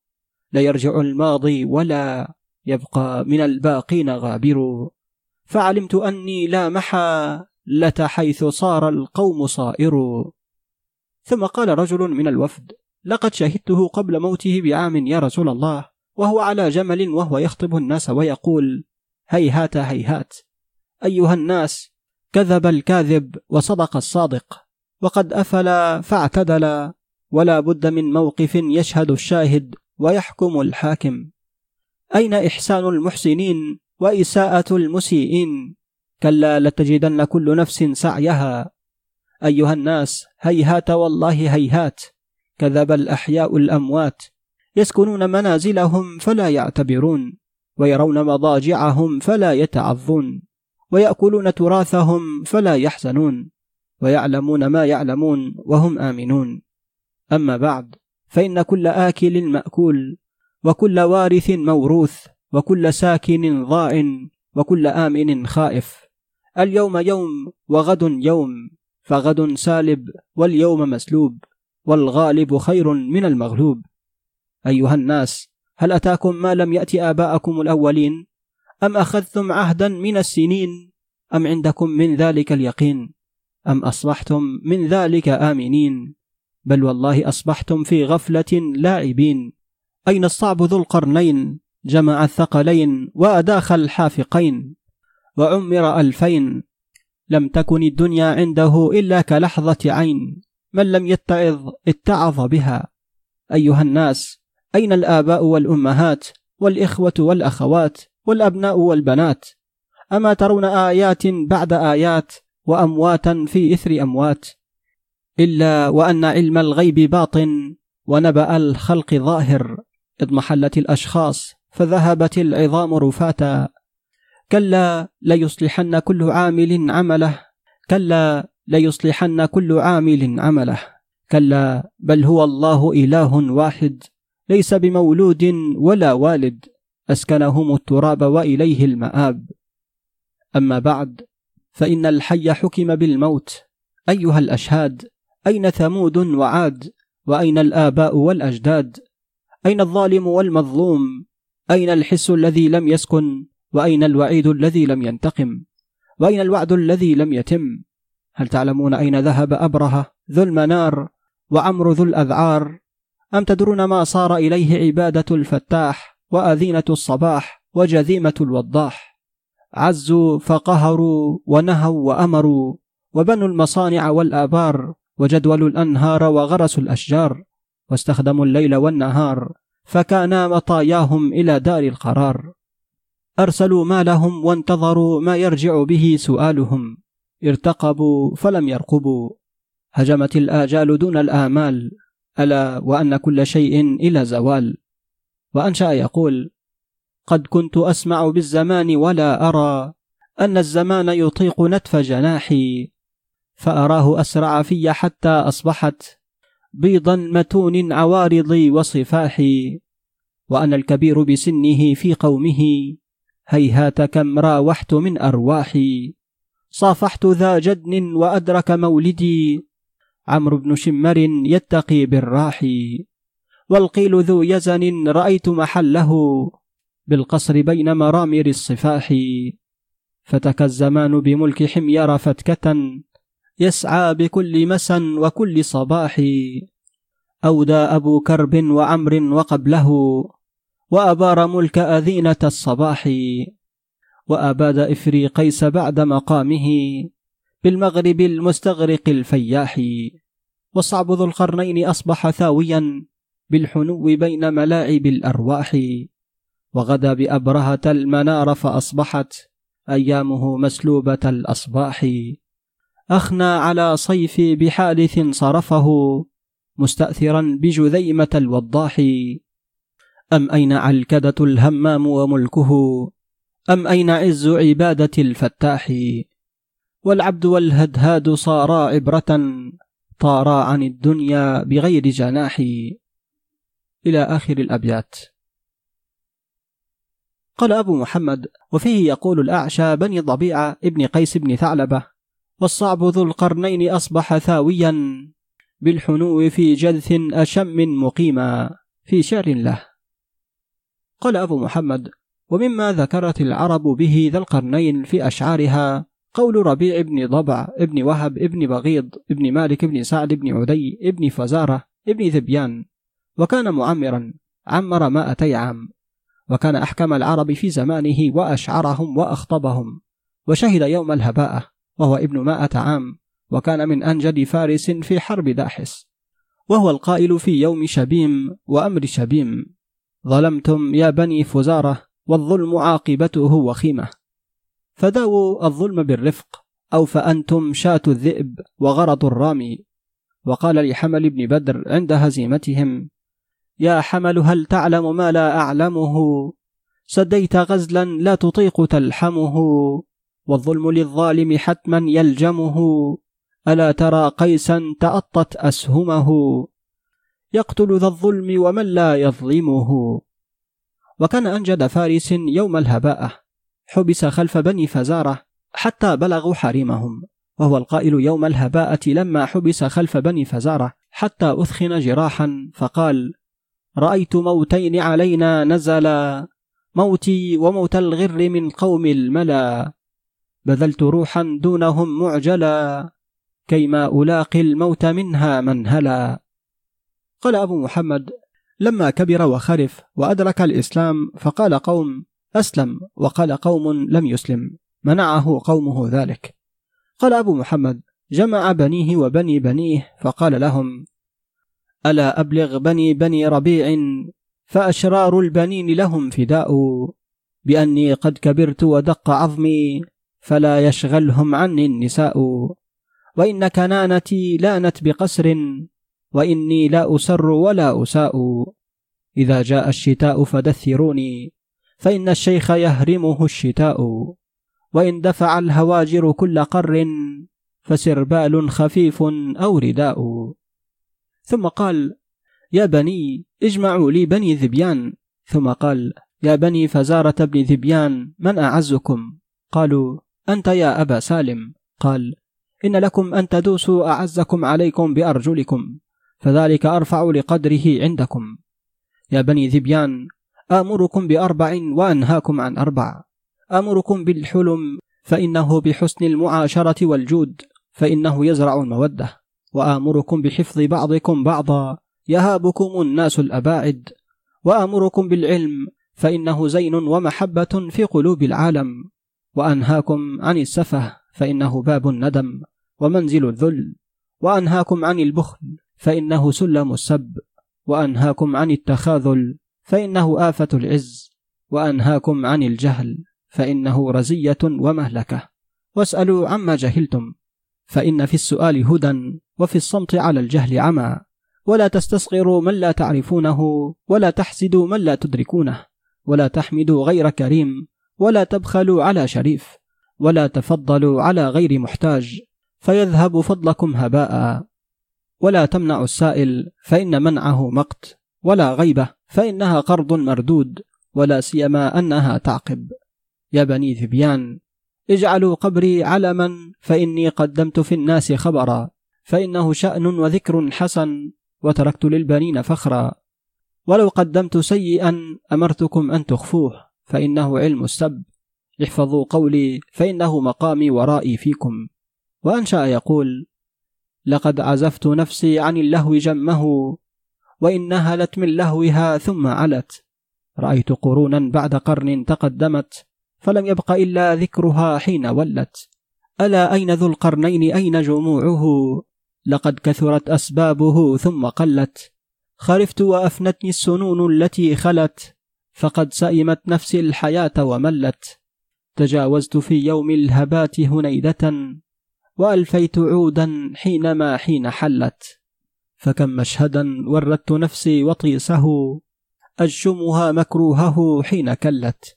لا يرجع الماضي ولا يبقى من الباقين غابر. فعلمت أني لا محالة حيث صار القوم صائر. ثم قال رجل من الوفد لقد شهدته قبل موته بعام يا رسول الله وهو على جمل وهو يخطب الناس ويقول هيهات هيهات. أيها الناس كذب الكاذب وصدق الصادق وقد أفل فاعتدل ولا بد من موقف يشهد الشاهد ويحكم الحاكم. أين إحسان المحسنين وإساءة المسيئين؟ كلا لتجدن كل نفس سعيها. أيها الناس هيهات والله هيهات. كذب الأحياء الأموات. يسكنون منازلهم فلا يعتبرون ويرون مضاجعهم فلا يتعظون ويأكلون تراثهم فلا يحزنون ويعلمون ما يعلمون وهم آمنون. أما بعد فإن كل آكل مأكول وكل وارث موروث وكل ساكن ضاع وكل آمن خائف. اليوم يوم وغد يوم فغد سالب واليوم مسلوب والغالب خير من المغلوب. أيها الناس هل أتاكم ما لم يأت آباءكم الأولين؟ أم أخذتم عهدا من السنين؟ أم عندكم من ذلك اليقين؟ أم أصبحتم من ذلك آمنين؟ بل والله أصبحتم في غفلة لاعبين. أين الصعب ذو القرنين جمع الثقلين وأداخ الحافقين وعمر ألفين لم تكن الدنيا عنده إلا كلحظة عين من لم يتعظ اتعظ بها أيها الناس أين الآباء والأمهات والإخوة والأخوات والأبناء والبنات أما ترون آيات بعد آيات وأمواتا في إثر أموات إلا وأن علم الغيب باطن ونبأ الخلق ظاهر اضمحلت الأشخاص فذهبت العظام رفاتا. كلا ليصلحن كل عامل عمله. كلا ليصلحن كل عامل عمله. كلا بل هو الله إله واحد ليس بمولود ولا والد. أسكنهم التراب وإليه المآب. أما بعد فإن الحي حكم بالموت. أيها الأشهاد أين ثمود وعاد؟ وأين الآباء والأجداد؟ أين الظالم والمظلوم؟ أين الحس الذي لم يسكن؟ وأين الوعيد الذي لم ينتقم؟ وأين الوعد الذي لم يتم؟ هل تعلمون أين ذهب أبرهة ذو المنار وعمر ذو الأذعار؟ أم تدرون ما صار إليه عبادة الفتاح وأذينة الصباح وجذيمة الوضاح؟ عزوا فقهروا ونهوا وأمروا وبنوا المصانع والآبار وجدولوا الأنهار وغرسوا الأشجار. واستخدموا الليل والنهار فكانا مطاياهم إلى دار القرار. أرسلوا مالهم وانتظروا ما يرجع به سؤالهم. ارتقبوا فلم يرقبوا. هجمت الآجال دون الآمال. ألا وأن كل شيء إلى زوال. وأنشأ يقول قد كنت أسمع بالزمان ولا أرى أن الزمان يطيق نتف جناحي فأراه أسرع في حتى أصبحت بيضا متون عوارضي وصفاحي وأنا الكبير بسنه في قومه هيهات كم راوحت من أرواحي. صافحت ذا جدن وأدرك مولدي عمرو بن شمر يتقي بالراحي. والقيل ذو يزن رأيت محله بالقصر بين مرامر الصفاح فتك الزمان بملك حمير فتكة يسعى بكل مسا وكل صباح. أودى أبو كرب وعمر وقبله وأبار ملك أذينة الصباح. وأباد إفري قيس بعد مقامه بالمغرب المستغرق الفياح. والصعب ذو القرنين أصبح ثاويا بالحنو بين ملاعب الأرواح. وغدا بأبرهة المنار فأصبحت أيامه مسلوبة الأصباح. أخنى على صيف بحادث صرفه مستأثرا بجذيمة الوضاح. أم أين علكدة الهمام وملكه؟ أم أين عز عبادة الفتاح؟ والعبد والهدهاد صارا عبرة طارا عن الدنيا بغير جناح. إلى آخر الأبيات. قال أبو محمد وفيه يقول الأعشى بني ضبيعة ابن قيس بن ثعلبة والصعب ذو القرنين أصبح ثاويا بالحنو في جذث أشم مقيما في شعر له. قال أبو محمد ومما ذكرت العرب به ذا القرنين في أشعارها قول ربيع بن ضبع ابن وهب ابن بغيض ابن مالك بن سعد بن عدي ابن فزارة ابن ذبيان. وكان معمرا عمر مائتي عام. وكان أحكم العرب في زمانه وأشعرهم وأخطبهم وشهد يوم الهباءة وهو ابن مائة عام وكان من أنجد فارس في حرب داحس. وهو القائل في يوم شبيم وأمر شبيم ظلمتم يا بني فزارة والظلم عاقبته وخيمة. فداووا الظلم بالرفق أو فأنتم شاة الذئب وغرض الرامي. وقال لحمل بن بدر عند هزيمتهم يا حمل هل تعلم ما لا أعلمه؟ سديت غزلا لا تطيق تلحمه. والظلم للظالم حتما يلجمه. ألا ترى قيسا تأطت أسهمه. يقتل ذا الظلم ومن لا يظلمه. وكان أنجد فارس يوم الهباءة حبس خلف بني فزارة حتى بلغوا حريمهم. وهو القائل يوم الهباءة لما حبس خلف بني فزارة حتى أثخن جراحا فقال رأيت موتين علينا نزلا. موتي وموت الغر من قوم الملا. بذلت روحا دونهم معجلا كيما ألاقي الموت منها منهلا. قال أبو محمد لما كبر وخرف وأدرك الإسلام فقال قوم أسلم وقال قوم لم يسلم منعه قومه ذلك. قال أبو محمد جمع بنيه وبني بنيه فقال لهم ألا أبلغ بني بني ربيع فأشرار البنين لهم فداء بأني قد كبرت ودق عظمي. فلا يشغلهم عني النساء. وإن كنانتي لانت بقسر وإني لا أسر ولا أساء. إذا جاء الشتاء فدثروني فإن الشيخ يهرمه الشتاء. وإن دفع الهواجر كل قر فسربال خفيف أو رداء. ثم قال يا بني اجمعوا لي بني ذبيان. ثم قال يا بني فزارة بن ذبيان من أعزكم؟ قالوا أنت يا أبا سالم. قال إن لكم أن تدوسوا أعزكم عليكم بأرجلكم فذلك أرفع لقدره عندكم. يا بني ذبيان آمركم بأربع وأنهاكم عن أربع. آمركم بالحلم فإنه بحسن المعاشرة والجود فإنه يزرع المودة. وآمركم بحفظ بعضكم بعضا يهابكم الناس الأباعد. وآمركم بالعلم فإنه زين ومحبة في قلوب العالم. وأنهاكم عن السفه فإنه باب الندم ومنزل الذل. وأنهاكم عن البخل فإنه سلم السب. وأنهاكم عن التخاذل فإنه آفة العز. وأنهاكم عن الجهل فإنه رزية ومهلكة. واسألوا عما جهلتم فإن في السؤال هدى وفي الصمت على الجهل عمى. ولا تستصغروا من لا تعرفونه ولا تحسدوا من لا تدركونه. ولا تحمدوا غير كريم ولا تبخلوا على شريف ولا تفضلوا على غير محتاج فيذهب فضلكم هباء. ولا تمنع السائل فإن منعه مقت. ولا غيبة فإنها قرض مردود ولا سيما أنها تعقب. يا بني ذبيان اجعلوا قبري علما فإني قدمت في الناس خبرا. فإنه شأن وذكر حسن وتركت للبنين فخرا. ولو قدمت سيئا أمرتكم أن تخفوه. فإنه علم السب. احفظوا قولي فإنه مقامي ورائي فيكم. وأنشأ يقول لقد عزفت نفسي عن اللهو جمه وإن نهلت من لهوها ثم علت رأيت قرونا بعد قرن تقدمت فلم يبق إلا ذكرها حين ولت. ألا أين ذو القرنين؟ أين جموعه؟ لقد كثرت أسبابه ثم قلت. خرفت وأفنتني السنون التي خلت. فقد سئمت نفسي الحياة وملت. تجاوزت في يوم الهبات هنيدة وألفيت عودا حينما حين حلت. فكم مشهدا وردت نفسي وطيسه أجشمها مكروهه حين كلت.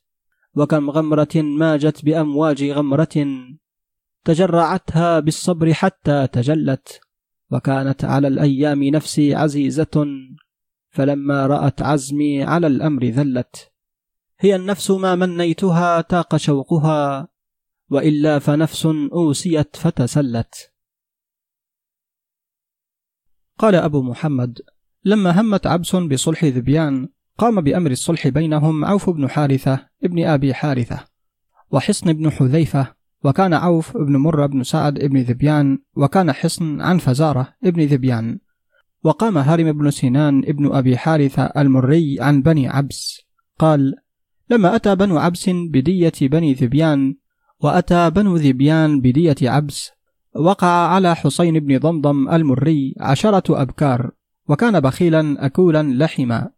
وكم غمرة ماجت بأمواج غمرة تجرعتها بالصبر حتى تجلت. وكانت على الأيام نفسي عزيزة فلما رأت عزمي على الأمر ذلت. هي النفس ما منيتها تاق شوقها وإلا فنفس أوسيت فتسلت. قال أبو محمد لما همت عبس بصلح ذبيان قام بأمر الصلح بينهم عوف بن حارثة ابن أبي حارثة وحصن بن حذيفة وكان عوف بن مرة بن سعد ابن ذبيان وكان حصن عن فزارة ابن ذبيان. وقام هارم بن سنان ابن أبي حارثة المري عن بني عبس. قال لما أتى بنو عبس بدية بني ذبيان وأتى بنو ذبيان بدية عبس وقع على حسين بن ضمضم المري عشرة أبكار وكان بخيلا أكولا لحما.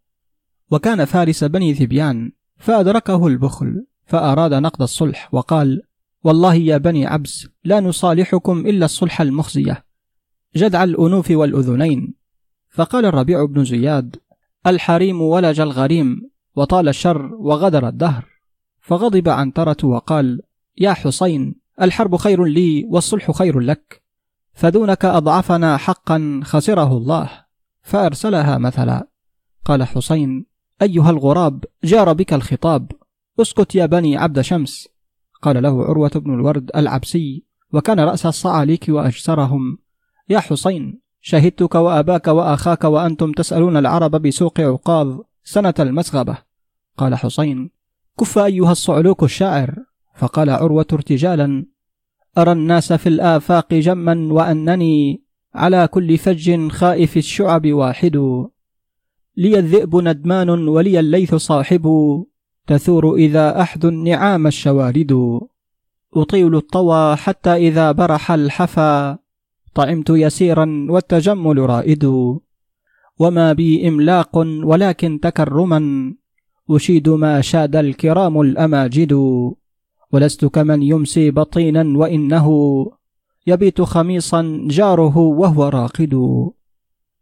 وكان فارس بني ذبيان فأدركه البخل فأراد نقض الصلح وقال والله يا بني عبس لا نصالحكم إلا الصلح المخزية. جدع الأنوف والأذنين فقال الربيع بن زياد الحريم ولج الغريم وطال الشر وغدر الدهر. فغضب عنترة وقال يا حسين الحرب خير لي والصلح خير لك فدونك أضعفنا حقا خسره الله فأرسلها مثلا. قال حسين أيها الغراب جار بك الخطاب اسكت يا بني عبد شمس. قال له عروة بن الورد العبسي وكان رأس الصعاليك وأجسرهم يا حسين شهدتك وأباك وأخاك وأنتم تسألون العرب بسوق عقاظ سنة المسغبة. قال حسين كف أيها الصعلوك الشاعر. فقال عروة ارتجالا أرى الناس في الآفاق جما وأنني على كل فج خائف الشعب واحد. لي الذئب ندمان ولي الليث صاحب. تثور إذا أحد النعام الشوارد. أطيل الطوى حتى إذا برح الحفا. طعمت يسيرا والتجمل رائد. وما بي إملاق ولكن تكرما. أشيد ما شاد الكرام الأماجد. ولست كمن يمسي بطينا وإنه. يبيت خميصا جاره وهو راقد.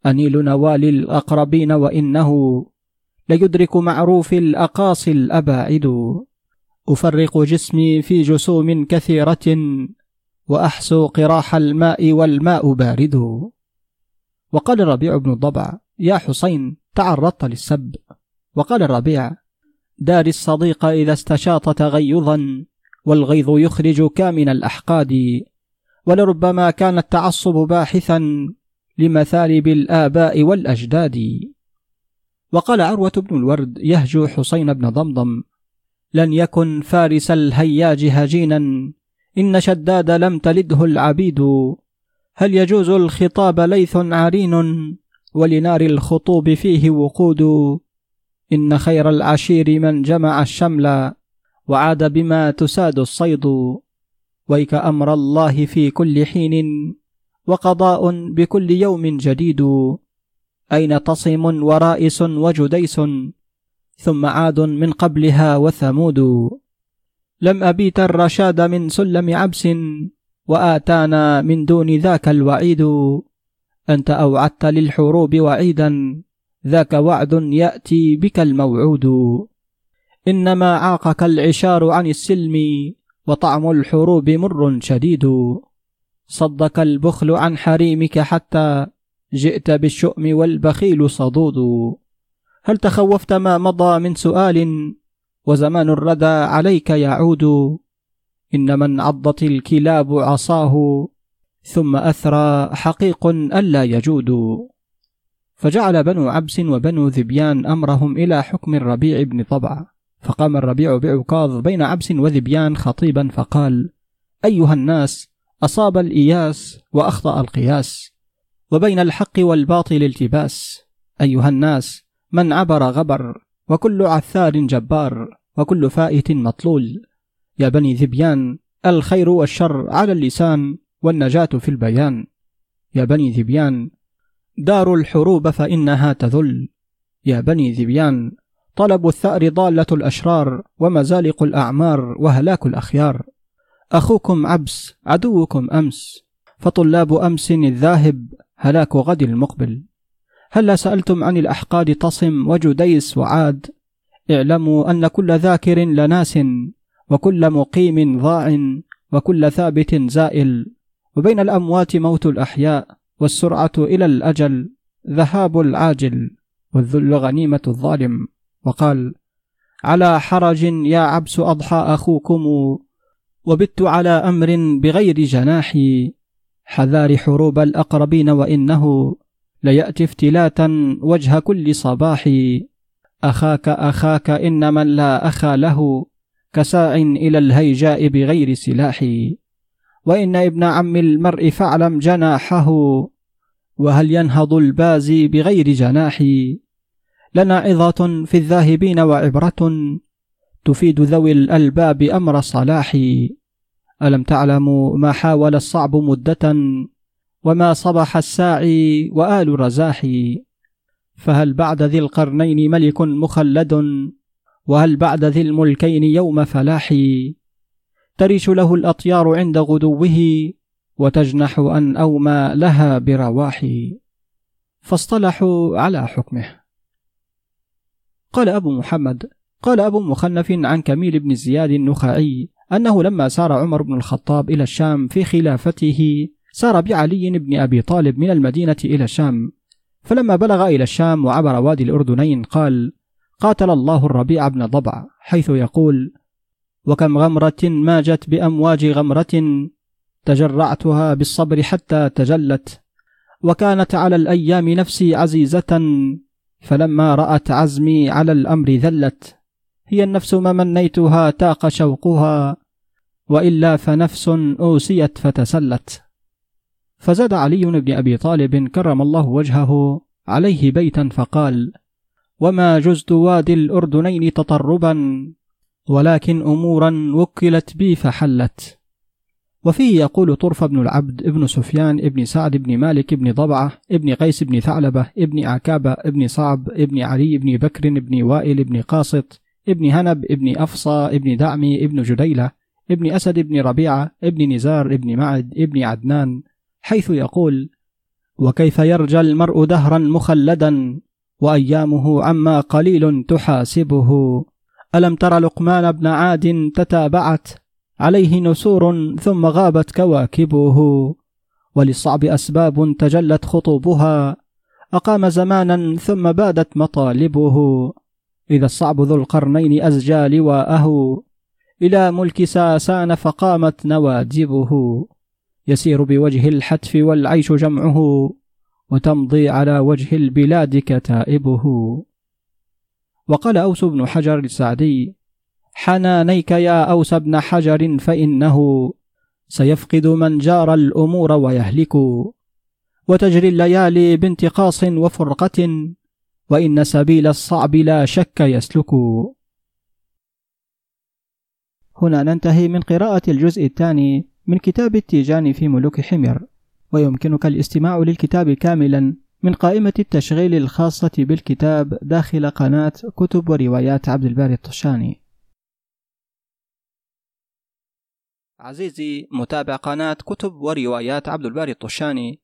أنيل نوال الأقربين وإنه. ليدرك معروف الأقاصي الأباعد. أفرق جسمي في جسوم كثيرة. وأحسو قراح الماء والماء بارد. وقال الربيع بن الضبع يا حسين تعرضت للسب. وقال الربيع دار الصديق إذا استشاط تغيظا والغيظ يخرج كامن الأحقاد. ولربما كان التعصب باحثا لمثالب الآباء والأجداد. وقال عروة بن الورد يهجو حسين بن ضمضم لن يكن فارس الهياج هجينا. إن شداد لم تلده العبيد. هل يجوز الخطاب ليث عرين ولنار الخطوب فيه وقود؟ إن خير العشير من جمع الشمل وعاد بما تساد الصيد. ويك أمر الله في كل حين وقضاء بكل يوم جديد. أين تصم ورائس وجديس؟ ثم عاد من قبلها وثمود. لم أبيت الرشاد من سلم عبس وآتانا من دون ذاك الوعيد. أنت أوعدت للحروب وعيدا ذاك وعد يأتي بك الموعود. إنما عاقك العشار عن السلم وطعم الحروب مر شديد. صدك البخل عن حريمك حتى جئت بالشؤم والبخيل صدود. هل تخوفت ما مضى من سؤال وزمان الردى عليك يعود. إن من عضت الكلاب عصاه ثم أثرى حقيق ألا يجود. فجعل بنو عبس وبنو ذبيان أمرهم إلى حكم الربيع بن طبع فقام الربيع بعكاظ بين عبس وذبيان خطيبا فقال أيها الناس أصاب الإياس وأخطأ القياس وبين الحق والباطل التباس. أيها الناس من عبر غبر وكل عثار جبار وكل فائت مطلول. يا بني ذبيان الخير والشر على اللسان والنجاة في البيان. يا بني ذبيان دار الحروب فإنها تذل. يا بني ذبيان طلب الثأر ضالة الأشرار ومزالق الأعمار وهلاك الأخيار. أخوكم عبس عدوكم أمس فطلاب أمس الذاهب هلاك غد المقبل. هلا سألتم عن الأحقاد تصم وجديس وعاد؟ اعلموا أن كل ذاكر لناس وكل مقيم ضاع وكل ثابت زائل. وبين الأموات موت الأحياء والسرعة إلى الأجل. ذهاب العاجل والذل غنيمة الظالم. وقال على حرج يا عبس أضحى أخوكم وبت على أمر بغير جناحي. حذار حروب الأقربين وإنه ليأتي افتلاتا وجه كل صباح. أخاك أخاك إن من لا أخا له كساع إلى الهيجاء بغير سلاح. وإن ابن عم المرء فاعلم جناحه وهل ينهض البازي بغير جناح. لنا عظة في الذاهبين وعبرة تفيد ذوي الألباب أمر صلاح. ألم تعلموا ما حاول الصعب مدة؟ وما صبح الساعي وآل رزاحي فهل بعد ذي القرنين ملك مخلد؟ وهل بعد ذي الملكين يوم فلاح؟ تريش له الأطيار عند غدوه وتجنح أن أومى لها برواح. فاصطلحوا على حكمه. قال أبو محمد قال أبو مخنف عن كميل بن زياد النخعي أنه لما سار عمر بن الخطاب إلى الشام في خلافته سار بعلي بن أبي طالب من المدينة إلى الشام. فلما بلغ إلى الشام وعبر وادي الأردنين قال قاتل الله الربيع بن ضبع حيث يقول وكم غمرة ماجت بأمواج غمرة تجرعتها بالصبر حتى تجلت وكانت على الأيام نفسي عزيزة فلما رأت عزمي على الأمر ذلت. هي النفس ما منيتها تاق شوقها وإلا فنفس أوسيت فتسلت. فزاد علي بن أبي طالب كرم الله وجهه عليه بيتا فقال وما جزت وادي الأردنين تطربا ولكن أمورا وكلت بي فحلت. وفيه يقول طرف بن العبد ابن سفيان ابن سعد بن مالك بن ضبعة ابن قيس بن ثعلبة ابن عكابة ابن صعب ابن علي بن بكر بن وائل بن قاسط ابن هنب ابن أفصى ابن دعمي ابن جديلة ابن أسد ابن ربيعة ابن نزار ابن معد ابن عدنان حيث يقول وكيف يرجى المرء دهرا مخلدا وأيامه عما قليل تحاسبه؟ ألم تر لقمان بن عاد تتابعت؟ عليه نسور ثم غابت كواكبه. وللصعب أسباب تجلت خطوبها. أقام زمانا ثم بادت مطالبه. إذا الصعب ذو القرنين أزجى لواءه. إلى ملك ساسان فقامت نواجبه يسير بوجه الحتف والعيش جمعه وتمضي على وجه البلاد كتائبه. وقال أوس بن حجر السعدي حنانيك يا أوس بن حجر فإنه سيفقد من جار الأمور ويهلك. وتجري الليالي بانتقاص وفرقة وإن سبيل الصعب لا شك يسلك. هنا ننتهي من قراءة الجزء الثاني من كتاب التيجان في ملوك حمير ويمكنك الاستماع للكتاب كاملا من قائمة التشغيل الخاصة بالكتاب داخل قناة كتب وروايات عبد الباري الطشاني. عزيزي متابع قناة كتب وروايات عبد الباري الطشاني